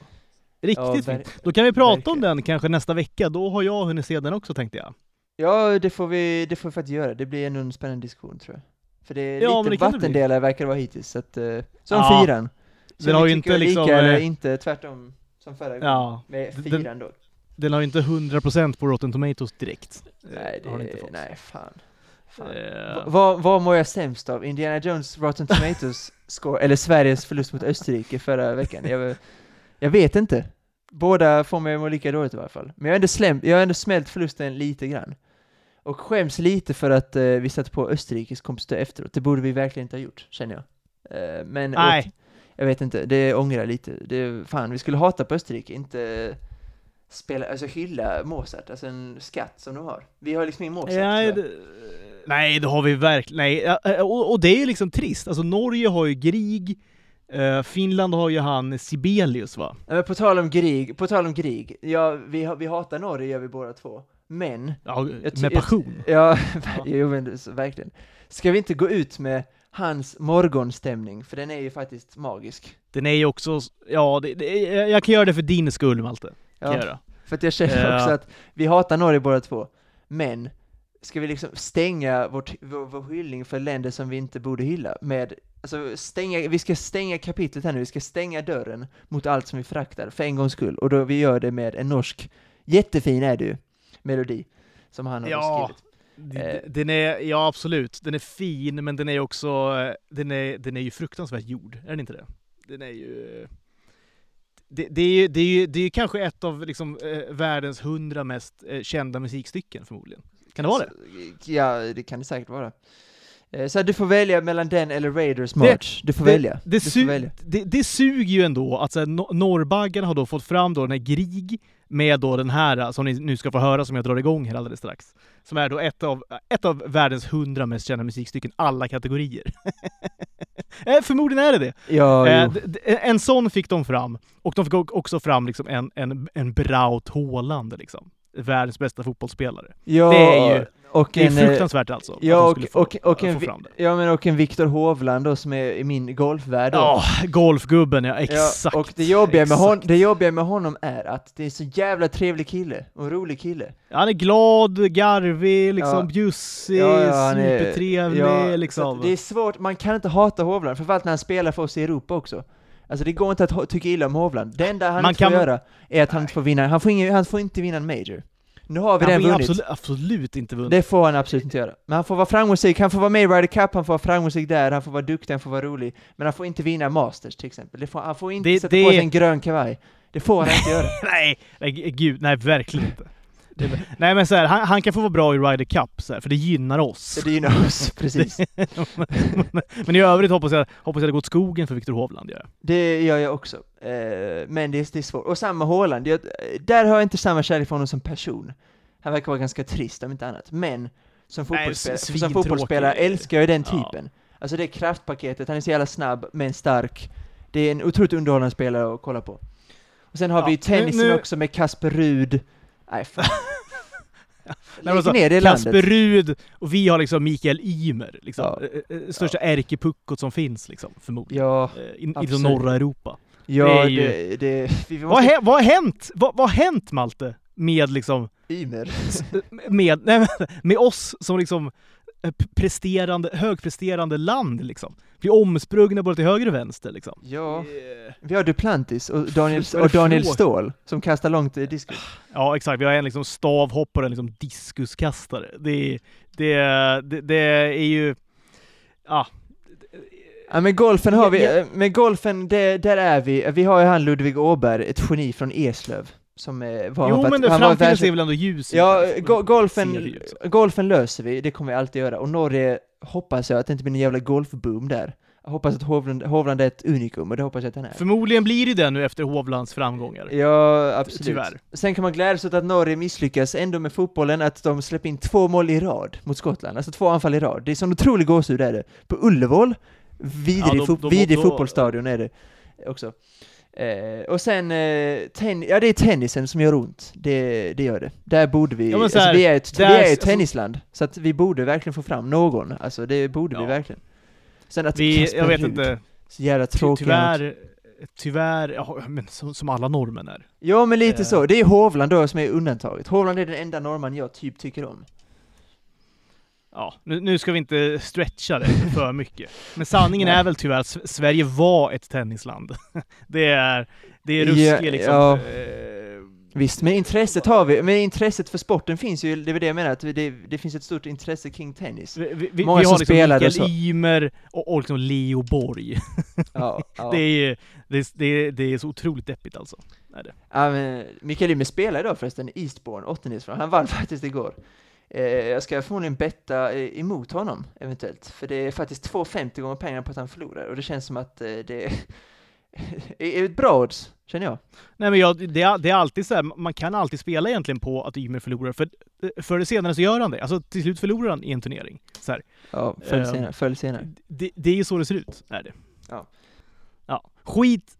Riktigt Ja, fint. Då kan vi prata om verkligen. den kanske nästa vecka. Då har jag hunnit se den också tänkte jag. Ja, det får vi, det får vi faktiskt göra. Det blir ännu en spännande diskussion tror jag. För det är Ja, lite det kan det vattendelare verkar det vara hittills, så att, eh, som Ja. fyran. Så Den har ju inte liksom, lika eller eh, inte tvärtom som förra gången. Ja. Med Den- fyran då. Den har ju inte 100% på Rotten Tomatoes direkt. Nej, har den det, inte fått. nej, fan. fan. Eh, Va- Vad, vad mår jag sämst av? Indiana Jones Rotten Tomatoes score, eller Sveriges förlust mot Österrike förra veckan? Jag, jag vet inte. Båda får mig att må lika dåligt i varje fall. Men jag har ändå, slämt, jag har ändå smält förlusten lite grann. Och skäms lite för att eh, vi satte på Österrikes kompositör efteråt. Det borde vi verkligen inte ha gjort, känner jag. Eh, men Nej. åt- jag vet inte, det ångrar lite. Det, fan, vi skulle hata på Österrike, inte spela, alltså hylla Mozart, alltså en skatt som de har. Vi har liksom ingen Mozart. Nej, tyvärr. det, nej, det har vi verkligen. Nej, ja, eh, och, och det är ju liksom trist. Alltså Norge har ju Grieg, eh, Finland har ju han Sibelius va? Men på tal om krig, på tal om krig, ja, vi, vi hatar Norge gör vi båda två. Men, Ja, med passion. ja, Ja. jo men verkligen. Ska vi inte gå ut med hans morgonstämning, för den är ju faktiskt magisk. Den är ju också, ja, det, det, jag kan göra det för din skull Malte. Kan Ja, göra. för att jag känner också att vi hatar Norge båda två, men ska vi liksom stänga vårt, vår, vår hyllning för länder som vi inte borde hylla med, alltså stänga, vi ska stänga kapitlet här nu, vi ska stänga dörren mot allt som vi föraktar för en gångs skull, och då vi gör det med en norsk, jättefin är ju, melodi, som han har Ja. skrivit. Eh. Den är, ja absolut, den är fin men den är också, den är, den är ju fruktansvärt gjord, är den inte det? Den är ju... Det, det, är, ju, det, är ju, det är ju kanske ett av liksom, eh, världens hundra mest eh, kända musikstycken förmodligen. Kan det vara det? Ja, det kan det säkert vara. Så du får välja mellan den eller Raiders March, du får välja. Det, du su- välja. det, det suger ju ändå att så här, no- norrbaggarna har då fått fram då den här Grieg med då den här eh, som ni nu ska få höra som jag drar igång här alldeles strax. Som är då ett av, ett av världens hundra mest kända musikstycken, alla kategorier. eh, förmodligen är det det. Ja, Eh, en sån fick de fram, och de fick också fram liksom en, en, en Braut Haaland, liksom. Världens bästa fotbollsspelare. ja, det är ju- och Det är en, eh, fruktansvärt alltså. Ja, och, få, och, och, en, ja, men och en Viktor Hovland då, som är i min golfvärld. Ja, golfgubben ja, exakt. Ja, och det jobbiga, med exakt. hon, det jobbiga med honom är att det är så jävla trevlig kille, och en rolig kille. Han är glad, garvig, liksom Ja. bjussig, Ja, ja, supertrevlig Ja, liksom. det är svårt, man kan inte hata Hovland, framförallt när han spelar för oss i Europa också. Alltså det går inte att tycka illa om Hovland. Det enda han Man inte får kan- göra är att han inte får vinna, han får, ingen, han får inte vinna en major. Nu har vi han den vunnit. absolut, absolut inte vunnit. Det får han absolut inte göra. Men han får vara framgångsrik, han får vara med i Ryder Cup, han får vara framgångsrik där, han får vara duktig, han får vara rolig. Men han får inte vinna Masters till exempel. Får, han får inte Det- sätta det- på sig en grön kavaj. Det får han inte göra. nej, nej, gud, nej verkligen inte. Det, nej men så här, han, han kan få vara bra i Ryder Cup, så här, för det gynnar oss. Det gynnar oss, precis. men i övrigt hoppas jag, hoppas jag det går åt skogen för Viktor Hovland. Gör jag. Det gör jag också. Eh, men det är, det är svårt. Och samma Haaland, jag, där har jag inte samma kärlek för honom som person. Han verkar vara ganska trist om inte annat. Men som Nej, fotbollsspelare, s- som fotbollsspelare älskar jag den Ja. typen. Alltså det kraftpaketet, han är så jävla snabb men stark. Det är en otroligt underhållande spelare att kolla på. Och sen har Ja, vi tennisen nu- nu- också med Kasper Rud. Nej fan. Nej, Lägg alltså, ner det Kasper landet. Rud och vi har liksom Mikael Ymer, liksom. Ja. Eh, eh, Största ärkepuckot som finns, liksom, förmodligen. Ja, Eh, I, i norra Europa. ja Det det, ju- det, vi Vad, måste... hä- vad har hänt? Vad, vad har hänt Malte? Med liksom, Ymer. med, nej, med oss som liksom eh, presterande, högpresterande land liksom. Vi är omsprungna både till höger och vänster liksom. Ja. Eh, Vi har Duplantis och Daniel, och Daniel Ståhl som kastar långt i diskus. Ja exakt, vi har en liksom stavhoppare och en liksom diskuskastare. Det, det, det, det är ju... Ja, Ja men golfen har vi, eh, men golfen, det, där är vi. Vi har ju han Ludvig Åberg, ett geni från Eslöv. Som eh, var... jo men det, framtiden ser väl ändå ljus Ja, liksom. go golfen, golfen löser vi, det kommer vi alltid göra. Och Norge hoppas jag att det inte blir en jävla golfboom där. Jag hoppas att Hovland, Hovland är ett unikum, och det hoppas jag att han är. Förmodligen blir det det nu efter Hovlands framgångar. Ja, absolut. Tyvärr. Sen kan man glädjas åt att Norge misslyckas ändå med fotbollen, att de släpper in två mål i rad mot Skottland. Alltså två anfall i rad. Det är sån otrolig gåshud är det. På Ullevål, vidrig, Ja, då- då- vidrig fotbollsstadion är det också. Eh, och sen, eh, ten, ja det är tennisen som gör ont. Det, det gör det. Där borde vi, Ja, alltså här, vi är ett, vi är ett alltså- tennisland. Så att vi borde verkligen få fram någon. Alltså det borde vi Ja. verkligen. Sen att Vi, Kasper jag vet Ruud, inte, så jävla tråkig. tyvärr, tyvärr, ja, men som, som alla norrmän är. Ja men lite Eh. så. Det är Hovland då som är undantaget. Hovland är den enda norrman jag typ tycker om. Ja, nu, nu ska vi inte stretcha det för mycket. Men sanningen är väl tyvärr att Sverige var ett tennisland. Det är, det är Ja, ruskigt liksom. ja. eh, Visst, men intresset har vi, men intresset för sporten finns ju, det är väl det jag menar, att det, det finns ett stort intresse kring tennis. Vi, vi, vi Många har som liksom spelar och Mikael så. Ymer och, och liksom Leo Borg. Ja, ja. Det, är, det, det, det är så otroligt deppigt alltså. Är det. ja men Mikael Ymer spelar idag förresten Eastbourne, åttondelsfinal. Han vann faktiskt igår. Eh, jag ska förmodligen betta eh, emot honom, eventuellt. För det är faktiskt 2,50 gånger pengarna på att han förlorar, och det känns som att eh, det är, ett bra odds, känner jag. Nej men jag, det, är, det är alltid så här, man kan alltid spela egentligen på att Ymer förlorar, för förr eller senare så gör han det. Alltså till slut förlorar han i en turnering. Så här. Ja, följ Eh, senare, följ senare. Det, det är ju så det ser ut, är det. Ja. Ja. Skit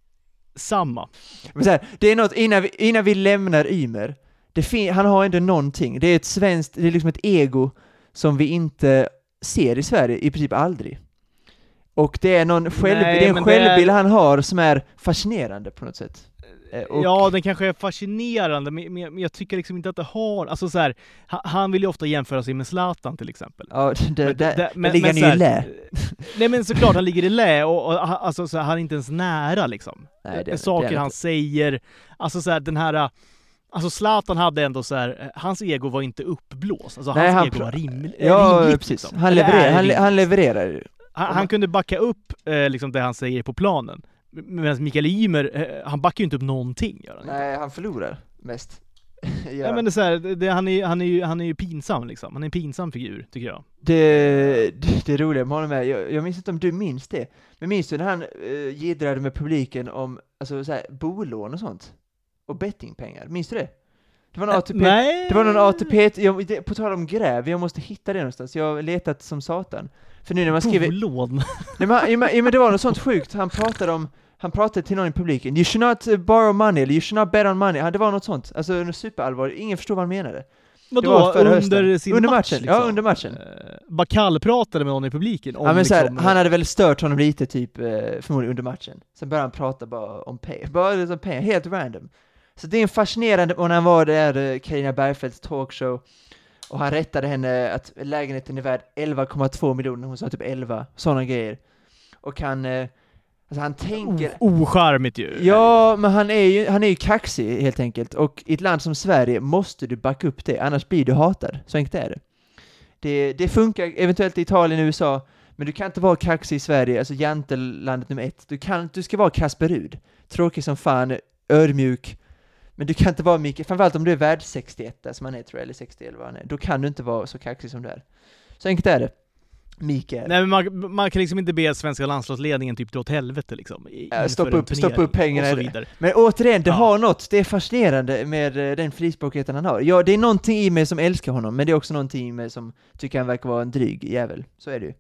samma. Men så här, det är något, innan vi, innan vi lämnar Ymer, han har ändå någonting. Det är ett svenskt, det är liksom ett ego som vi inte ser i Sverige i princip aldrig. Och det är någon själv, Nej, det är en men det är- självbild han har som är fascinerande på något sätt. Eh, och- Ja, den kanske är fascinerande, men, men, men jag tycker liksom inte att det har... Alltså så här, ha- han vill ju ofta jämföra sig med Zlatan till exempel. Ja, det, Men- det, det- där ligger han ju i lä. Nej men såklart, han ligger i lä och, och han- alltså, så här, han är inte ens nära liksom. Nej, det Saker han säger, alltså så här, den här Alltså Zlatan hade ändå så här, eh, hans ego var inte uppblåst, alltså Nej, hans han ego var Ja, rimligt. precis. liksom. Han levererar, han, rimligt. han levererar ju. han, han kunde backa upp eh, liksom det han säger på planen. Medan Mikael Ymer, eh, han backar ju inte upp någonting. Gör han. Nej, han förlorar mest. Nej ja. men det är så här, det, han, är, han, är ju, han är ju pinsam liksom. Han är en pinsam figur, tycker jag. Det, det, det roliga med honom är, jag, jag minns inte om du minns det, men minns du när han uh, jiddrade med publiken om alltså, så här, bolån och sånt? Och bettingpengar, minns du det? Det var någon ATP, Nej! det var någon ATP, jag, det, på tal om gräv, jag måste hitta det någonstans, jag har letat som satan. För nu när man skriver, Bolån. nej men, men, men det var något sånt sjukt, han pratade om, han pratade till någon i publiken, you should not uh, borrow money, eller you should not bet on money, det var något sånt, alltså något superallvarligt, ingen förstod vad han menade. Vadå? Under hösten. sin Under match? matchen, Liksom. ja, under matchen. Eh, bara kallpratade med någon i publiken om Ja men så här, liksom, han hade väl stört honom lite typ, eh, förmodligen under matchen. Sen började han prata bara om pengar, bara liksom pengar, helt random. Så det är en fascinerande, och när han var där, eh, Carina Bergfeldts talkshow, och han rättade henne att lägenheten är värd 11,2 miljoner, hon sa typ 11, sådana grejer. Och han, eh, alltså han tänker, ocharmigt ju. Ja, men han är, ju, han är ju kaxig helt enkelt, och i ett land som Sverige måste du backa upp det, annars blir du hatad. Så enkelt är det. Det, det funkar eventuellt i Italien och USA, men du kan inte vara kaxig i Sverige, alltså jantelandet nummer ett. Du, kan, du ska vara Kasper Rud. Tråkig som fan, ödmjuk, men du kan inte vara Mikael, framförallt om du är värld 61 som han är tror jag, eller 60 eller vad han är, då kan du inte vara så kaxig som du är. Så enkelt är det. Mikael. Nej men man, man kan liksom inte be svenska landslagsledningen typ dra åt helvete liksom. Ja, stoppa upp- stoppa upp pengarna och så vidare. Men återigen, det Ja. har något, det är fascinerande med eh, den frispråkigheten han har. Ja, det är någonting i mig som älskar honom, men det är också någonting i mig som tycker han verkar vara en dryg jävel. Så är det ju.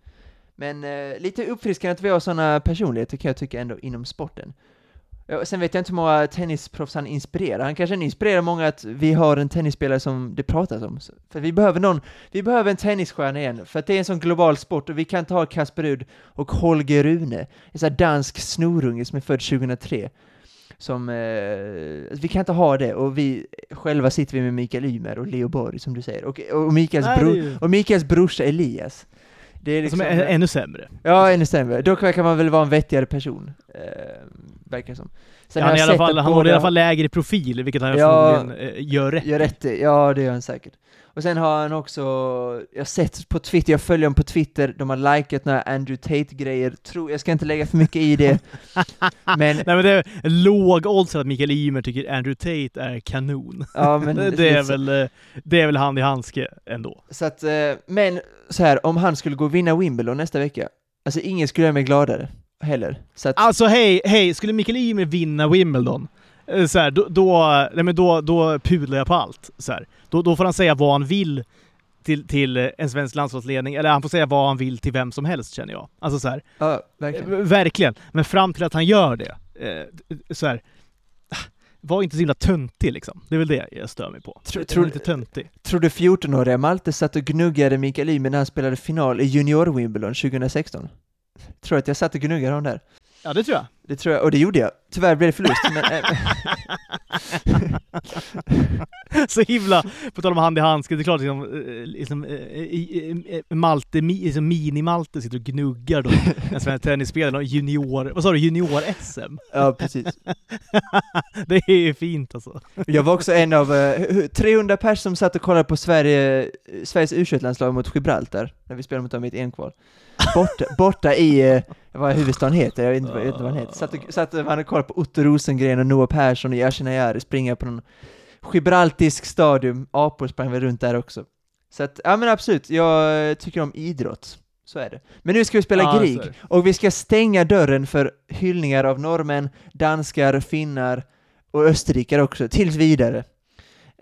Men eh, lite uppfriskande att vi har sådana personligheter kan jag tycka ändå inom sporten. Ja, sen vet jag inte hur många tennisproffs han inspirerar. Han kanske inspirerar många att vi har en tennisspelare som det pratas om. För vi behöver någon, vi behöver en tennisstjärna igen, för att det är en sån global sport och vi kan inte ha Kasper Rud och Holger Rune, en sån här dansk snorunge som är född 2003 som, eh, vi kan inte ha det, och vi själva sitter vi med Mikael Ymer och Leo Borg, som du säger, och, och, Mikaels, bro, och Mikaels brorsa Elias. Det är liksom, Som är ännu sämre. ja, ännu sämre. Dock verkar man väl vara en vettigare person, eh, verkar som. Sen han har är i alla fall, han håller i båda- alla fall lägre profil, vilket han Ja. förmodligen eh, gör rätt Gör rätt i. ja det gör han säkert. Och sen har han också, jag har sett på Twitter, jag följer dem på Twitter, de har likat några Andrew Tate-grejer, tror, jag ska inte lägga för mycket i det, men Nej men det är låg odds att Mikael Ymer tycker Andrew Tate är kanon. Ja, men det, är väl, eh, det är väl hand i handske ändå. Så att, eh, men så här, om han skulle gå och vinna Wimbledon nästa vecka, alltså ingen skulle göra mig gladare heller. Så att, Alltså hej, hej, skulle Mikael Ymer vinna Wimbledon, så här, då, då, nej, men då, då pudlar jag på allt. Så här. Då, då får han säga vad han vill till, till eh, en svensk landslagsledning, eller han får säga vad han vill till vem som helst känner jag. Alltså så här, ja, verkligen. eh, verkligen. Men fram till att han gör det, eh, så här, ah, var inte så himla töntig liksom. Det är väl det jag stör mig på. Tror- Tror, lite töntig. Tror du 14-åriga Malte satt och gnuggade Mikael Ymer när han spelade final i Junior-Wimbledon 2016? Tror du att jag satt och gnuggade honom där? Ja, det tror jag. Det tror jag, och det gjorde jag. Tyvärr blev det förlust, men... eh, så himla, på tal om hand i handske, det är klart liksom, eh, liksom eh, Malte, liksom mini-Malte sitter och gnuggar då en svensk tennisspelare junior, vad sa du, junior-SM? ja, precis. Det är ju fint alltså. Jag var också en av eh, hu- 300 pers som satt och kollade på Sverige, Sveriges u landslag mot Gibraltar, när vi spelade mot dem i ett enkval. Borta, borta i, eh, vad huvudstaden heter, jag vet inte, vad- jag vet inte vad den heter. Satt, och, satt och man kollade på Otto Rosengren och Noah Persson och Yasin Ayari springa på någon gibraltisk stadium, apor sprang väl runt där också. Så att, ja men absolut, jag eh, tycker om idrott. Så är det. Men nu ska vi spela Ja, så Grieg, och vi ska stänga dörren för hyllningar av norrmän, danskar, finnar och österrikare också, tills vidare.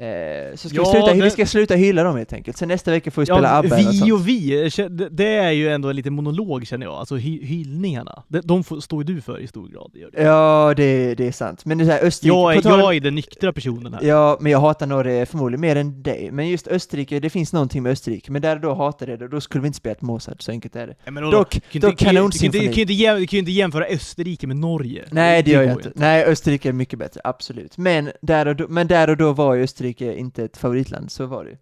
Eh, så ska Ja, vi, sluta, det- vi ska sluta hylla dem helt enkelt. Sen nästa vecka får vi spela ABBA eller något vi sånt. och vi, det- det är ju ändå en liten monolog känner jag, alltså hy hyllningarna. De, de får, står ju du för i stor grad. Det. Ja, det, det är sant. Men det är så här, Österrike... Jag, är, tal- jag är den nyktra personen här. Ja, men jag hatar Norge förmodligen mer än dig. Men just Österrike, det finns någonting med Österrike. Men där då hatar det, då skulle vi inte spelat Mozart, så enkelt är det. Ja, men då- Dock, kan inte- du ju- inte- kanonsymfoni. Du kan ju inte kan ju inte jämföra Österrike med Norge. Nej, det gör jag inte. ju Nej, Österrike är mycket bättre, absolut. Men där och då, men där och då var ju Österrike inte ett favoritland, så var det.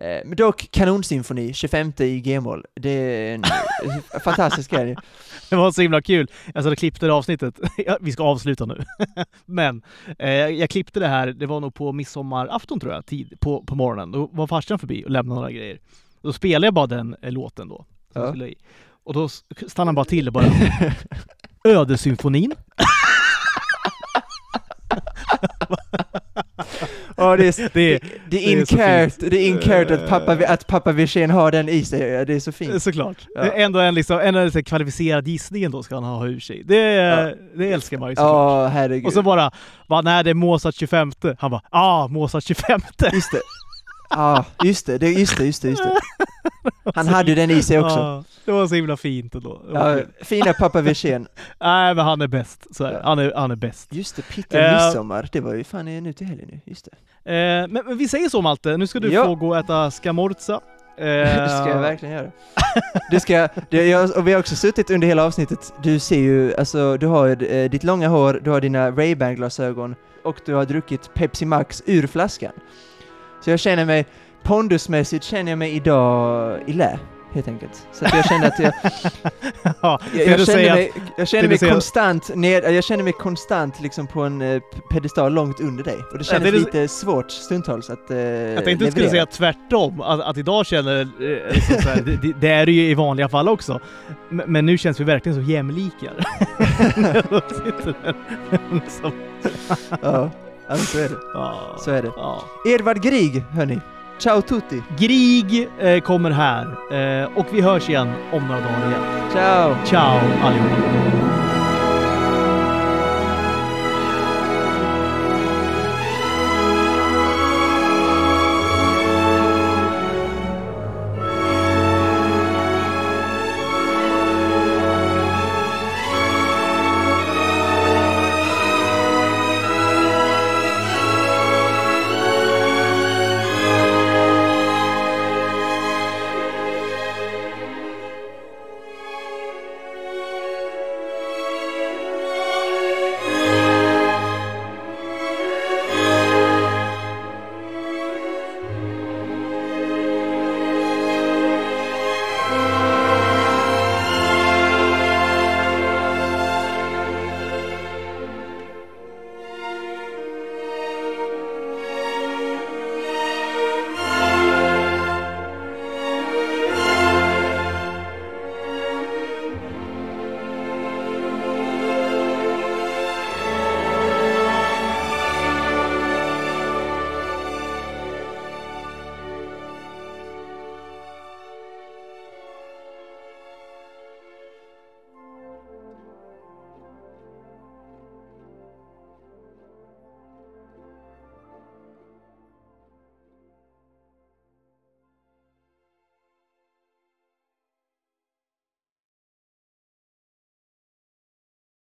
Eh, Men dock, kanonsymfoni, 25 i G-moll. Det är en fantastisk grej. Det var så himla kul. Jag satt och klippte det avsnittet. Vi ska avsluta nu. Men eh, jag klippte det här, det var nog på midsommarafton tror jag, tid, på, på morgonen. Då var farsan förbi och lämnade några grejer. Då spelade jag bara den eh, låten då. jag Ja. Och då stannade han bara till och bara Ödesymfonin. Ja, det är, Det det, är det det är är in så character, fint. det är in character att pappa, att pappa Wirsén har den i sig, det är så fint. såklart. Ja. Ändå en, liksom, en liksom kvalificerad gissning ändå ska han ha ur sig. Det, Ja. det älskar man ju såklart. Ja, herregud. Och så bara, bara nej det är Mozart 25. Han bara, ah Mozart 25. Just det. Ja, just det, just det, just det, just det. Han hade ju den i sig också. Ja, det var så himla fint ändå. Ja, fina pappa Wirsén. Nej men han är bäst, så är det. Ja. Han är, han är bäst. Just det, Pitte Eh. midsommar, det var ju fan nu till helgen nu, just det. Eh, men, men vi säger så Malte, nu ska du Ja. få gå och äta scamorza. Det ska jag verkligen göra. Det ska det, jag, och vi har också suttit under hela avsnittet, du ser ju, alltså du har ju, eh, ditt långa hår, du har dina Ray-Ban glasögon och du har druckit Pepsi Max ur flaskan. Så jag känner mig, pondusmässigt känner jag mig idag i lä, helt enkelt. Så att jag känner att jag, ja, jag, jag känner mig, jag känner mig konstant ned, jag känner mig konstant liksom på en eh, pedestal långt under dig. Och det känns det är- lite svårt stundtals att eh, Jag tänkte du skulle säga tvärtom, att, att idag känner, eh, liksom så här, det, det, är det ju i vanliga fall också. Men, men nu känns vi verkligen så jämlikar. När jag sitter där. Som- ja, ja, så är det. ja, Så är det. ja. Edvard Grieg, hörni. Ciao tutti. Grieg eh, kommer här eh, och vi hörs igen om några dagar igen. Ciao. Ciao allihopa!